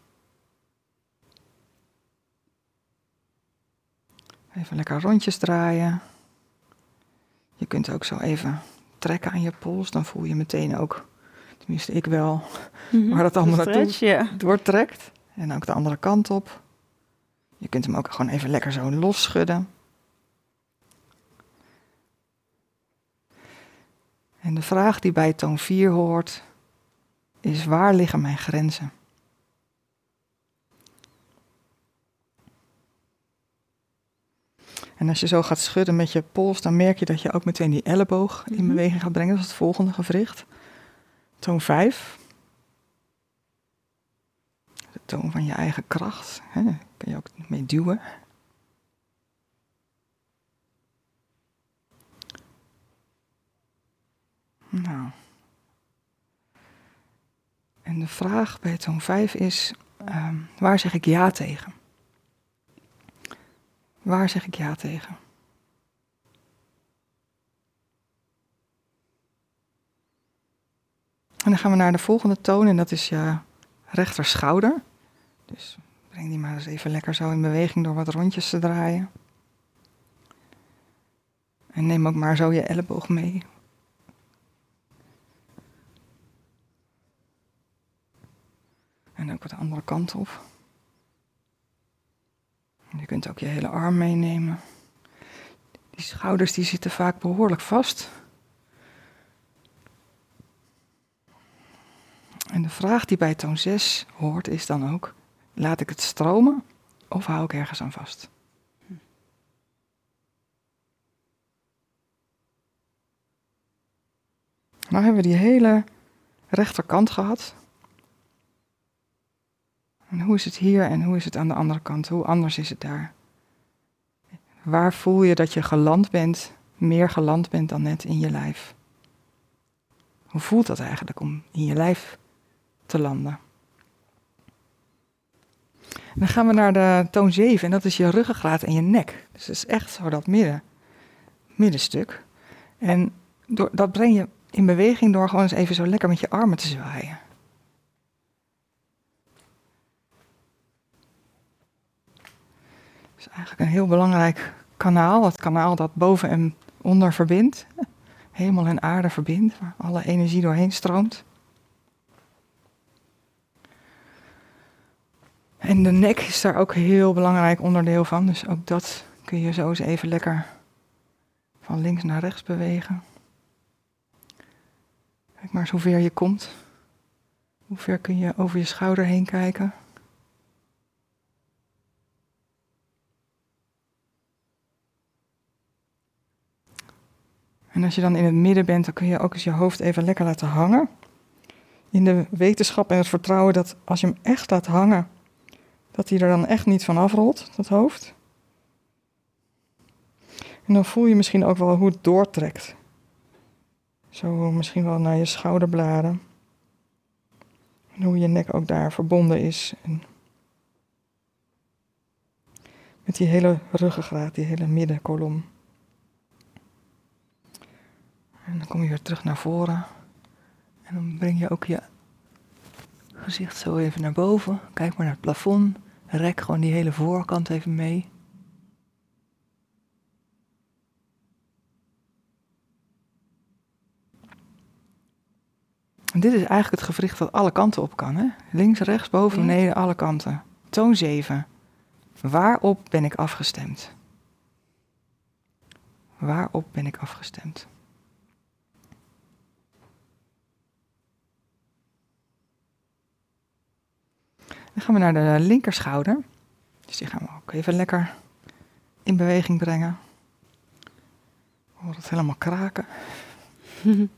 Even lekker rondjes draaien. Je kunt ook zo even trekken aan je pols, dan voel je meteen ook, tenminste ik wel, mm waar dat allemaal naartoe doortrekt. En ook de andere kant op. Je kunt hem ook gewoon even lekker zo los schudden. En de vraag die bij toon 4 hoort, is waar liggen mijn grenzen? En als je zo gaat schudden met je pols, dan merk je dat je ook meteen die elleboog in mhm. beweging gaat brengen. Dat is het volgende gewricht. Toon 5. De toon van je eigen kracht. Hè. Daar kun je ook mee duwen. Nou. En de vraag bij toon 5 is, uh, waar zeg ik ja tegen? Waar zeg ik ja tegen? En dan gaan we naar de volgende toon en dat is je rechter schouder. Dus breng die maar eens even lekker zo in beweging door wat rondjes te draaien. En neem ook maar zo je elleboog mee. En ook de andere kant op. Je kunt ook je hele arm meenemen. Die schouders die zitten vaak behoorlijk vast. En de vraag die bij toon 6 hoort is dan ook: laat ik het stromen of hou ik ergens aan vast? Nou hebben we die hele rechterkant gehad. En hoe is het hier en hoe is het aan de andere kant? Hoe anders is het daar? Waar voel je dat je geland bent, meer geland bent dan net in je lijf? Hoe voelt dat eigenlijk om in je lijf te landen? Dan gaan we naar de toon 7 en dat is je ruggengraat en je nek. Dus dat is echt zo dat midden, middenstuk. En door, dat breng je in beweging door gewoon eens even zo lekker met je armen te zwaaien. Is eigenlijk een heel belangrijk kanaal. Het kanaal dat boven en onder verbindt. <laughs> Hemel en aarde verbindt, waar alle energie doorheen stroomt. En de nek is daar ook een heel belangrijk onderdeel van. Dus ook dat kun je zo eens even lekker van links naar rechts bewegen. Kijk maar eens hoe ver je komt. Hoe ver kun je over je schouder heen kijken? En als je dan in het midden bent, dan kun je ook eens je hoofd even lekker laten hangen. In de wetenschap en het vertrouwen dat als je hem echt laat hangen, dat hij er dan echt niet van afrolt, dat hoofd. En dan voel je misschien ook wel hoe het doortrekt. Zo misschien wel naar je schouderbladen. En hoe je nek ook daar verbonden is. En met die hele ruggengraat, die hele middenkolom. En dan kom je weer terug naar voren. En dan breng je ook je gezicht zo even naar boven. Kijk maar naar het plafond. Rek gewoon die hele voorkant even mee. En dit is eigenlijk het gewricht dat alle kanten op kan. Hè? Links, rechts, boven, beneden, alle kanten. Toon 7. Waarop ben ik afgestemd? Waarop ben ik afgestemd? Dan gaan we naar de linkerschouder. Dus die gaan we ook even lekker in beweging brengen. Hoor het helemaal kraken. <laughs>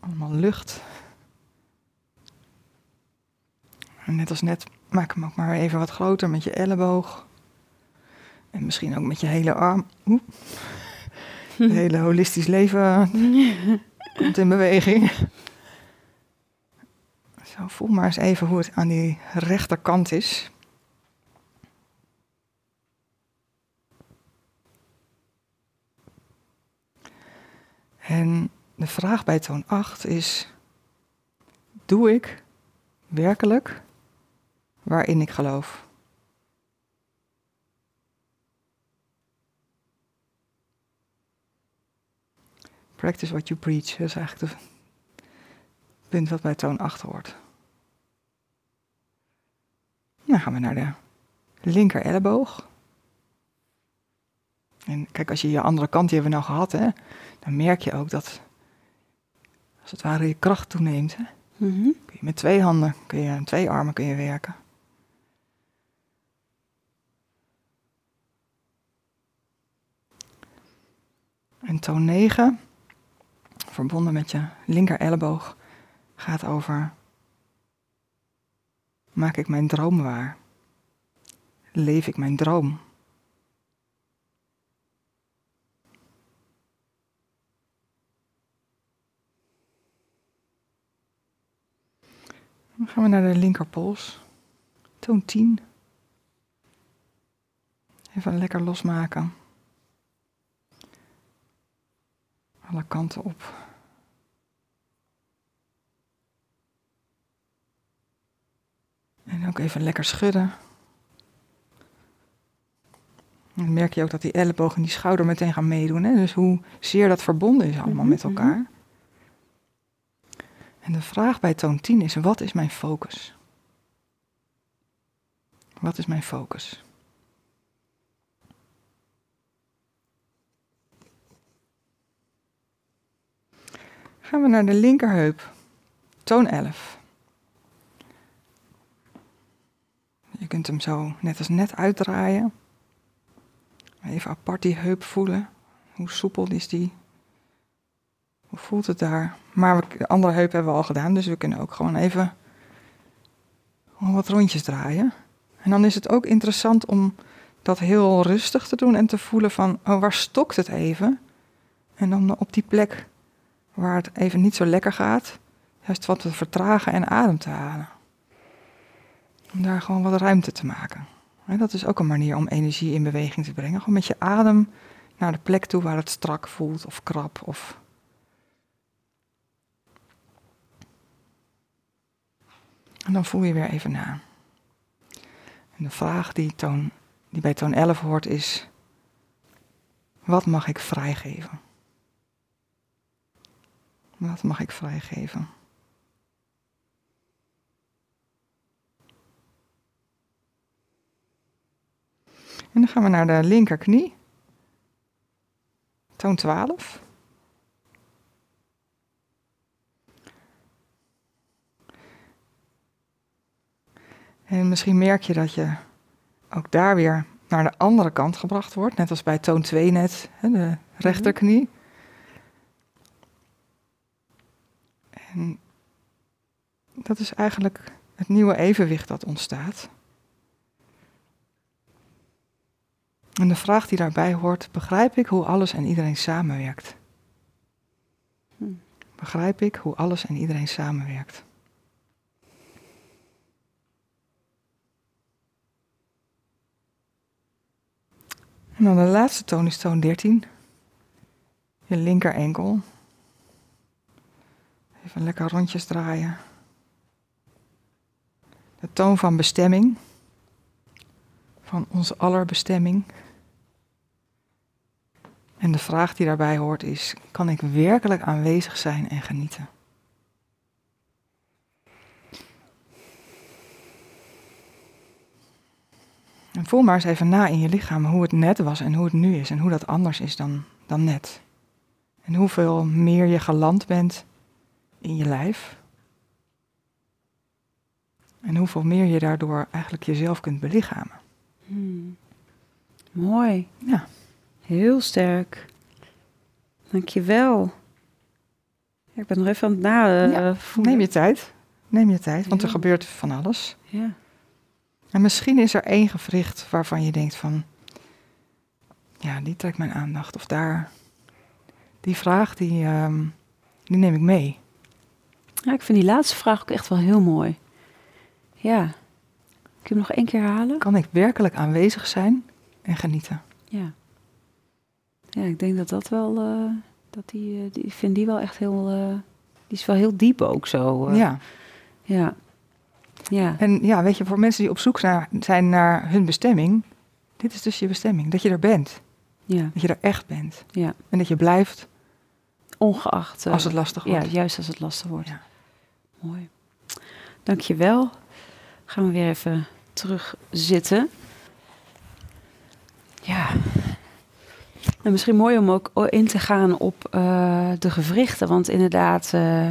Allemaal lucht. En net als net, maak hem ook maar even wat groter met je elleboog. En misschien ook met je hele arm. Oeh. <laughs> Het hele holistisch leven <laughs> komt in beweging. Zo, voel maar eens even hoe het aan die rechterkant is. En de vraag bij toon 8 is: Doe ik werkelijk waarin ik geloof? Practice what you preach, dat is eigenlijk het punt wat bij toon 8 hoort. Dan gaan we naar de linker elleboog. En kijk, als je je andere kant, die hebben we nou gehad, hè, dan merk je ook dat als het ware je kracht toeneemt. Hè. Mhm. Kun je met twee handen, kun je, twee armen kun je werken. En toon 9, verbonden met je linker elleboog, gaat over maak ik mijn droom waar? Leef ik mijn droom? Dan gaan we naar de linkerpols. Toon 10. Even lekker losmaken. Alle kanten op. En ook even lekker schudden. En dan merk je ook dat die elleboog en die schouder meteen gaan meedoen. Hè? Dus hoe zeer dat verbonden is allemaal met Mhm, elkaar. En de vraag bij toon 10 is, wat is mijn focus? Wat is mijn focus? Gaan we naar de linkerheup. Toon 11. Je kunt hem zo net als net uitdraaien. Even apart die heup voelen. Hoe soepel is die? Hoe voelt het daar? Maar de andere heup hebben we al gedaan, dus we kunnen ook gewoon even wat rondjes draaien. En dan is het ook interessant om dat heel rustig te doen en te voelen van, oh, waar stokt het even? En dan op die plek waar het even niet zo lekker gaat, juist wat te vertragen en adem te halen. Om daar gewoon wat ruimte te maken. En dat is ook een manier om energie in beweging te brengen. Gewoon met je adem naar de plek toe waar het strak voelt of krap of En dan voel je weer even na. En de vraag die die bij toon 11 hoort is, wat mag ik vrijgeven? Wat mag ik vrijgeven? En dan gaan we naar de linkerknie. Toon 12. En misschien merk je dat je ook daar weer naar de andere kant gebracht wordt, net als bij toon 2 net, de rechterknie. En dat is eigenlijk het nieuwe evenwicht dat ontstaat. En de vraag die daarbij hoort, begrijp ik hoe alles en iedereen samenwerkt? Begrijp ik hoe alles en iedereen samenwerkt? En dan de laatste toon is toon 13. Je linker enkel. Even lekker rondjes draaien. De toon van bestemming. Van onze aller bestemming. En de vraag die daarbij hoort is: kan ik werkelijk aanwezig zijn en genieten? En voel maar eens even na in je lichaam hoe het net was en hoe het nu is en hoe dat anders is dan, dan net. En hoeveel meer je geland bent in je lijf. En hoeveel meer je daardoor eigenlijk jezelf kunt belichamen. Hmm. Mooi. Ja. Heel sterk. Dankjewel. Ik ben nog even aan het na. Ja, voelen. Neem je tijd. Neem je tijd, want er gebeurt van alles. Ja. En misschien is er één gewricht waarvan je denkt van, ja, die trekt mijn aandacht. Of daar, die vraag, die, ehm, die neem ik mee. ja, ik vind die laatste vraag ook echt wel heel mooi. Ja. Kun je hem nog één keer herhalen? Kan ik werkelijk aanwezig zijn en genieten? Ja. Ja, ik denk dat dat wel, eh, dat die, eh, die, ik vind die wel echt heel, eh, die is wel heel diep ook zo. Ja. Ja. Ja. En ja, weet je, voor mensen die op zoek naar, zijn naar hun bestemming, dit is dus je bestemming. Dat je er bent. Ja. Dat je er echt bent. Ja. En dat je blijft Ongeacht. als het lastig ja, wordt. juist als het lastig wordt. Ja. Mooi. Dankjewel. Gaan we weer even terug zitten. Ja. En misschien mooi om ook in te gaan op eh, de gewrichten. Want inderdaad, eh,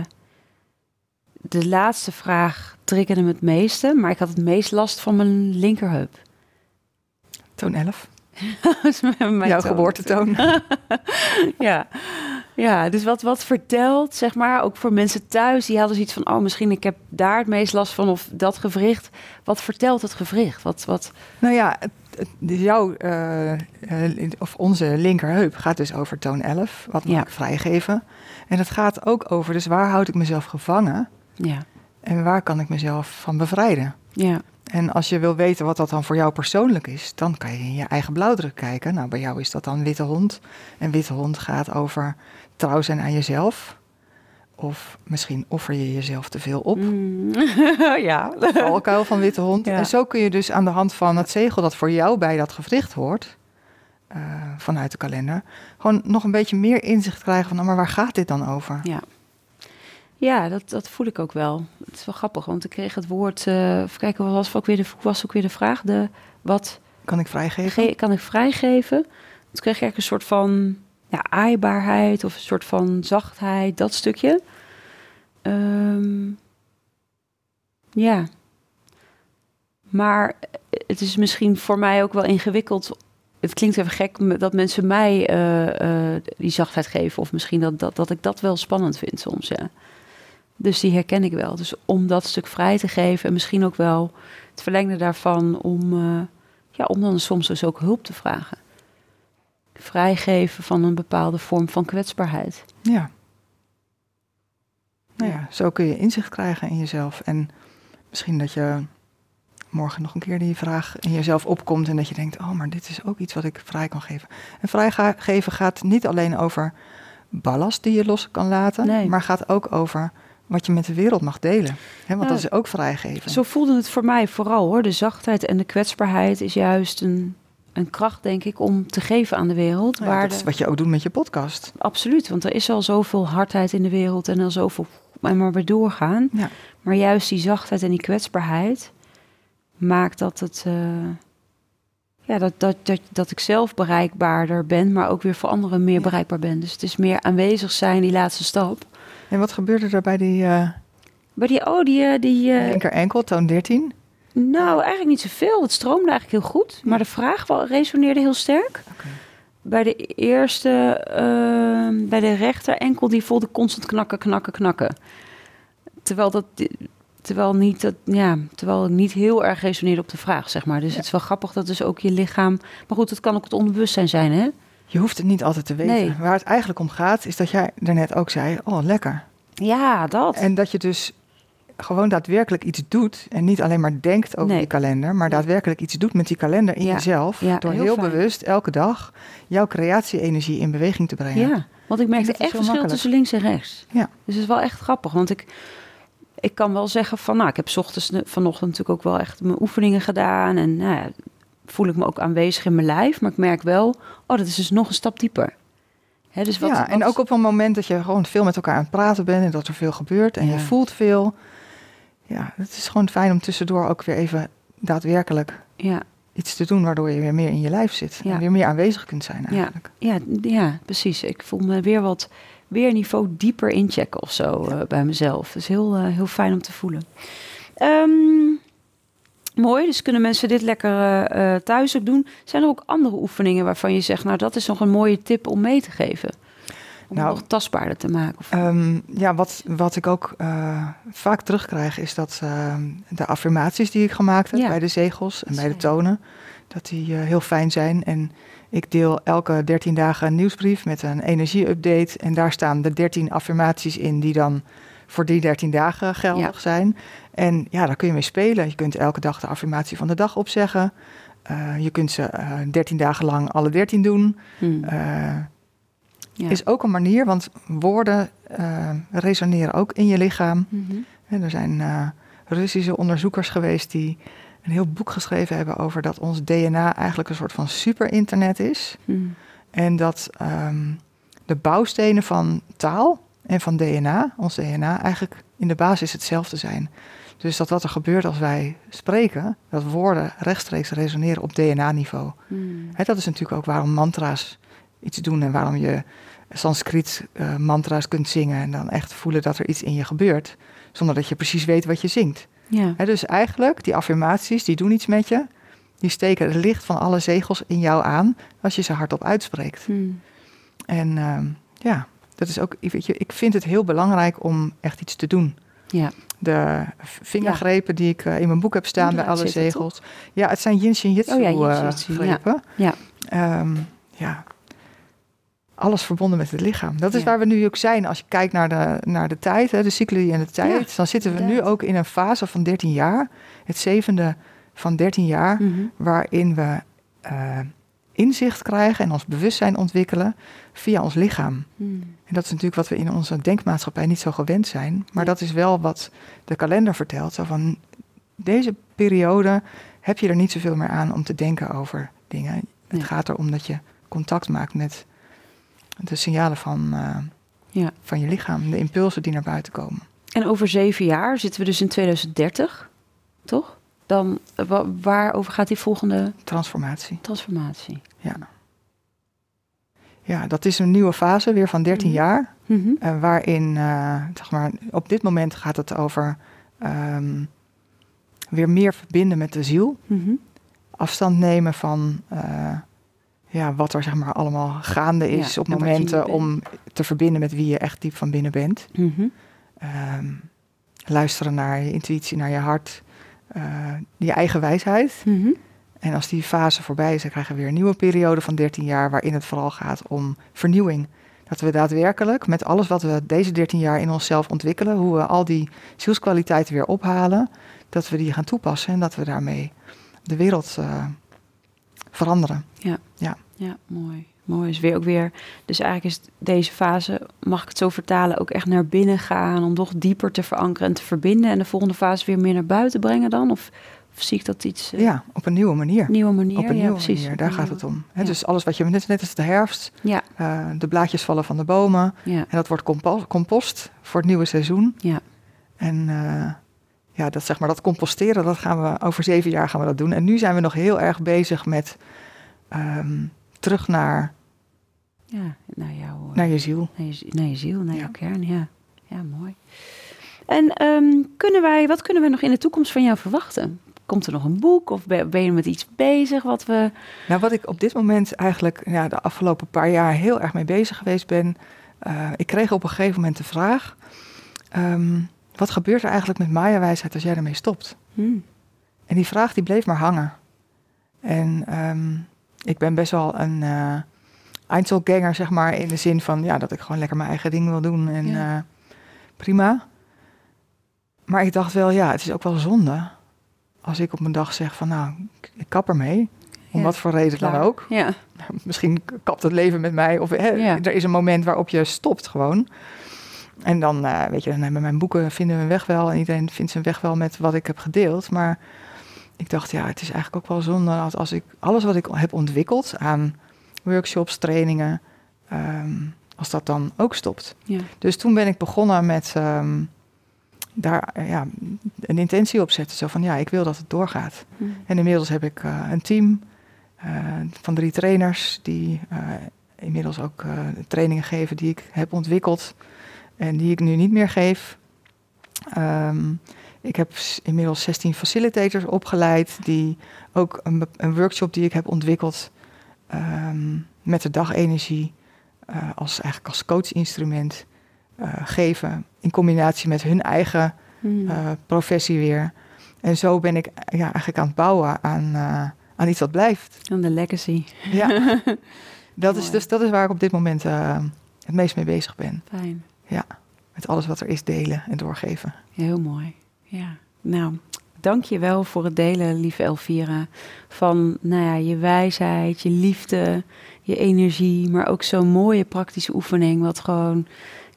de laatste vraag triggerde me het meeste. Maar ik had het meest last van mijn linkerheup. Toon 11. <laughs> Dat is mijn Jouw toon. geboortetoon. <laughs> ja. ja, dus wat, wat vertelt, zeg maar, ook voor mensen thuis, die hadden zoiets van, oh, misschien ik heb daar het meest last van of dat gewricht. Wat vertelt het gewricht? Wat, wat, Nou ja, dus jouw, eh, eh, of onze linkerheup gaat dus over toon 11. Wat Ja. ik vrijgeven? En het gaat ook over, dus waar houd ik mezelf gevangen? ja, En waar kan ik mezelf van bevrijden? ja, En als je wil weten wat dat dan voor jou persoonlijk is, dan kan je in je eigen blauwdruk kijken. Nou, bij jou is dat dan witte hond. En witte hond gaat over trouw zijn aan jezelf. Of misschien offer je jezelf te veel op. Mm. <laughs> ja. Valkuil van witte hond. Ja. En zo kun je dus aan de hand van het zegel dat voor jou bij dat gewricht hoort, eh, vanuit de kalender, gewoon nog een beetje meer inzicht krijgen van, nou, maar waar gaat dit dan over? Ja. Ja, dat, dat voel ik ook wel. Het is wel grappig, want ik kreeg het woord. even kijken, wat was ook weer de, was ook weer de vraag? De, wat Kan ik vrijgeven? ge- kan ik vrijgeven? Toen kreeg ik eigenlijk een soort van ja, aaibaarheid of een soort van zachtheid, dat stukje. Ehm, ja. Maar het is misschien voor mij ook wel ingewikkeld. Het klinkt even gek dat mensen mij eh, eh, die zachtheid geven. Of misschien dat, dat, dat ik dat wel spannend vind soms, ja. Dus die herken ik wel. Dus om dat stuk vrij te geven en misschien ook wel het verlengde daarvan om, eh, ja, om dan soms dus ook hulp te vragen. Vrijgeven van een bepaalde vorm van kwetsbaarheid. Ja. Nou ja, zo kun je inzicht krijgen in jezelf. En misschien dat je morgen nog een keer die vraag in jezelf opkomt en dat je denkt, oh, maar dit is ook iets wat ik vrij kan geven. En vrijgeven gaat niet alleen over ballast die je los kan laten, Nee. maar gaat ook over wat je met de wereld mag delen. Want Ja. dat is ook vrijgeven. Zo voelde het voor mij vooral hoor. De zachtheid en de kwetsbaarheid is juist een, een kracht, denk ik, om te geven aan de wereld. Ja, waar dat is wat je ook doet met je podcast. Absoluut, want er is al zoveel hardheid in de wereld en al zoveel maar maar weer doorgaan. Ja. Maar juist die zachtheid en die kwetsbaarheid maakt dat het. eh, ja, dat, dat, dat, dat ik zelf bereikbaarder ben, maar ook weer voor anderen meer Ja. bereikbaar ben. Dus het is meer aanwezig zijn, die laatste stap. En wat gebeurde er bij die uh, Maar die, oh, die, eh, die linker enkel, toon 13? Nou, eigenlijk niet zoveel. Het stroomde eigenlijk heel goed, maar de vraag wel resoneerde heel sterk. Bij de eerste, eh, bij de rechter enkel, die voelde constant knakken, knakken, knakken. Terwijl dat, terwijl niet, dat, ja, terwijl ik niet heel erg resoneerde op de vraag, zeg maar. Dus Ja. het is wel grappig dat dus ook je lichaam. Maar goed, het kan ook het onbewustzijn zijn, hè? Je hoeft het niet altijd te weten. Nee. Waar het eigenlijk om gaat, is dat jij daarnet ook zei: Oh, lekker. Ja, dat. En dat je dus gewoon daadwerkelijk iets doet. En niet alleen maar denkt over Nee. die kalender, maar daadwerkelijk iets doet met die kalender in Ja. jezelf. Ja, door heel bewust elke dag jouw creatie-energie in beweging te brengen. Ja, want ik merkte echt verschil makkelijk. tussen links en rechts. Ja. Dus het is wel echt grappig, want ik, ik kan wel zeggen van, nou, ik heb 's ochtends vanochtend natuurlijk ook wel echt mijn oefeningen gedaan en nou ja, voel ik me ook aanwezig in mijn lijf, maar ik merk wel, oh, dat is dus nog een stap dieper. Dus wat, ja, en wat- ook op een moment dat je gewoon veel met elkaar aan het praten bent en dat er veel gebeurt en Ja. je voelt veel. Ja, het is gewoon fijn om tussendoor ook weer even daadwerkelijk ja, iets te doen waardoor je weer meer in je lijf zit. Ja. En weer meer aanwezig kunt zijn eigenlijk. ja, ja, precies. Ik voel me weer wat, weer een niveau dieper inchecken of zo eh, bij mezelf. Dus heel, eh, heel fijn om te voelen. Ehm, mooi, dus kunnen mensen dit lekker eh, thuis ook doen. Zijn er ook andere oefeningen waarvan je zegt, nou dat is nog een mooie tip om mee te geven? Om Nou, het nog tastbaarder te maken. Of, Ehm, ja, wat, wat ik ook eh, vaak terugkrijg is dat ehm, de affirmaties die ik gemaakt heb Ja. bij de zegels en bij de tonen, dat die eh, heel fijn zijn. En ik deel elke 13 dagen een nieuwsbrief met een energie-update. En daar staan de 13 affirmaties in die dan voor die 13 dagen geldig zijn. En ja, daar kun je mee spelen. Je kunt elke dag de affirmatie van de dag opzeggen. Eh, je kunt ze eh 13 dagen lang alle 13 doen. Hmm, ja. is ook een manier, want woorden eh, resoneren ook in je lichaam. Mhm. En er zijn eh, Russische onderzoekers geweest die een heel boek geschreven hebben over dat ons DNA eigenlijk een soort van superinternet is. Hmm. En dat ehm, de bouwstenen van taal en van DNA, ons DNA, eigenlijk in de basis hetzelfde zijn. Dus dat wat er gebeurt als wij spreken, dat woorden rechtstreeks resoneren op DNA-niveau. Hè, dat is natuurlijk ook waarom mantra's iets doen en waarom je Sanskriet eh, mantra's kunt zingen en dan echt voelen dat er iets in je gebeurt, zonder dat je precies weet wat je zingt. Ja. Dus eigenlijk, die affirmaties, die doen iets met je. Die steken het licht van alle zegels in jou aan als je ze hardop uitspreekt. Hmm. En ehm, ja, dat is ook, weet je, ik vind het heel belangrijk om echt iets te doen. ja. De vingergrepen die ik eh, in mijn boek heb staan bij alle zegels. Ja, het zijn yin shin jitsu Oh ja, yin eh, shin jitsu, ja. grepen. Ja. Ehm, ja, alles verbonden met het lichaam. Dat is Ja. waar we nu ook zijn. Als je kijkt naar de, naar de tijd, hè, de cycli en de tijd, dan zitten we nu ook in een fase van 13 jaar. Het zevende van 13 jaar, Mhm. waarin we eh, inzicht krijgen en ons bewustzijn ontwikkelen via ons lichaam. Hmm. En dat is natuurlijk wat we in onze denkmaatschappij niet zo gewend zijn. Maar Ja. dat is wel wat de kalender vertelt. Zo van deze periode heb je er niet zoveel meer aan om te denken over dingen. Het gaat erom dat je contact maakt met de signalen van, eh, Ja. van je lichaam, de impulsen die naar buiten komen. En over zeven jaar zitten we dus in 2030, toch? Dan, eh, wa- waarover gaat die volgende Transformatie. transformatie? Ja. Ja, dat is een nieuwe fase weer van 13 Mhm. jaar. Mhm. eh, waarin, eh, zeg maar, op dit moment gaat het over ehm, weer meer verbinden met de ziel. Mhm. afstand nemen van ja, wat er zeg maar allemaal gaande is Ja, op momenten om te verbinden met wie je echt diep van binnen bent. Mhm. Ehm, luisteren naar je intuïtie, naar je hart, eh, je eigen wijsheid. Mhm. En als die fase voorbij is, dan krijgen we weer een nieuwe periode van 13 jaar waarin het vooral gaat om vernieuwing. Dat we daadwerkelijk met alles wat we deze 13 jaar in onszelf ontwikkelen, hoe we al die zielskwaliteiten weer ophalen, dat we die gaan toepassen en dat we daarmee de wereld eh, veranderen. Ja, mooi. Mooi is weer ook weer. Dus eigenlijk is deze fase, mag ik het zo vertalen, ook echt naar binnen gaan om nog dieper te verankeren en te verbinden. En de volgende fase weer meer naar buiten brengen dan? Of zie ik dat iets... eh, Ja, op een nieuwe manier. Nieuwe manier? Op een ja, nieuwe precies. manier, daar gaat het om. Ja. Dus alles wat je net, net als de herfst, Ja, eh, de blaadjes vallen van de bomen. ja, En dat wordt compo- compost voor het nieuwe seizoen. ja. En eh, ja, dat, zeg maar, dat composteren, dat gaan we over zeven jaar gaan we dat doen. En nu zijn we nog heel erg bezig met ehm, terug naar, ja. Naar, jouw, eh, naar je ziel. naar, je, zi- naar je ziel, naar Ja. jouw kern. Ja, ja mooi. En ehm, kunnen wij, wat kunnen we nog in de toekomst van jou verwachten? Komt er nog een boek of ben ben je met iets bezig wat we... Nou, wat ik op dit moment eigenlijk ja, de afgelopen paar jaar heel erg mee bezig geweest ben. eh, ik kreeg op een gegeven moment de vraag: ehm, wat gebeurt er eigenlijk met Maya-wijsheid als jij ermee stopt? Hmm, En die vraag die bleef maar hangen. En ehm, ik ben best wel een eh Einzelganger, zeg maar, in de zin van ja, dat ik gewoon lekker mijn eigen ding wil doen en Ja. eh, prima. Maar ik dacht wel, ja, het is ook wel zonde als ik op een dag zeg van nou, ik, kap ermee. Om Ja, wat voor reden dan ook. Ja, <laughs> Misschien kapt het leven met mij. Of hè, er is een moment waarop je stopt gewoon. En dan, eh, weet je, dan hebben mijn boeken vinden hun weg wel. En iedereen vindt zijn weg wel met wat ik heb gedeeld. Maar ik dacht, ja, het is eigenlijk ook wel zonde als, als ik alles wat ik heb ontwikkeld aan workshops, trainingen, ehm, als dat dan ook stopt. ja. Dus toen ben ik begonnen met ehm, daar ja, een intentie op zetten. Zo van, ja, ik wil dat het doorgaat. Hmm. En inmiddels heb ik eh, een team eh, van drie trainers die inmiddels ook trainingen geven die ik heb ontwikkeld en die ik nu niet meer geef. Ehm, ik heb inmiddels 16 facilitators opgeleid die ook een, een workshop die ik heb ontwikkeld ehm, met de dagenergie eh, als eigenlijk als coachinstrument eh, geven in combinatie met hun eigen Hmm. eh, professie weer. En zo ben ik ja, eigenlijk aan het bouwen aan, aan iets wat blijft. En de legacy. Ja, <laughs> dat, is, dus, dat is waar ik op dit moment het meest mee bezig ben. Fijn. Met alles wat er is delen en doorgeven. Heel mooi. Ja. Nou, dank je wel voor het delen, lieve Elvira. Van nou ja, je wijsheid, je liefde, je energie. Maar ook zo'n mooie praktische oefening. Wat gewoon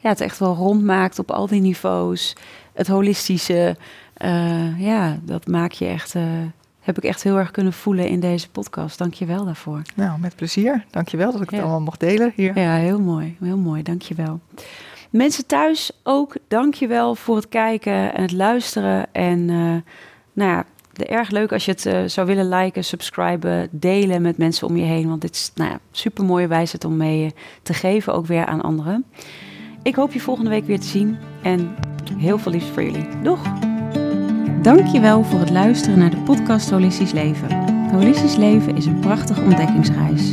ja, het echt wel rondmaakt op al die niveaus. Het holistische. eh, ja, dat maak je echt. eh, heb ik echt heel erg kunnen voelen in deze podcast. Dank je wel daarvoor. Nou, met plezier. Dankjewel dat ik het Ja. allemaal mocht delen hier. Ja, heel mooi. Heel mooi. Dank je wel. Mensen thuis ook, dank je wel voor het kijken en het luisteren. En eh, nou ja, erg leuk als je het eh, zou willen liken, subscriben, delen met mensen om je heen. Want dit is nou ja, super mooie wijsheid om mee eh, te geven, ook weer aan anderen. Ik hoop je volgende week weer te zien en heel veel liefs voor jullie. Doeg! Dankjewel voor het luisteren naar de podcast Holistisch Leven. Holistisch Leven is een prachtige ontdekkingsreis.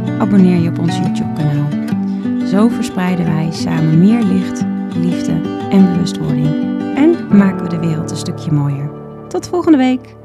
abonneer je op ons YouTube-kanaal. Zo verspreiden wij samen meer licht, liefde en bewustwording. En maken we de wereld een stukje mooier. Tot volgende week!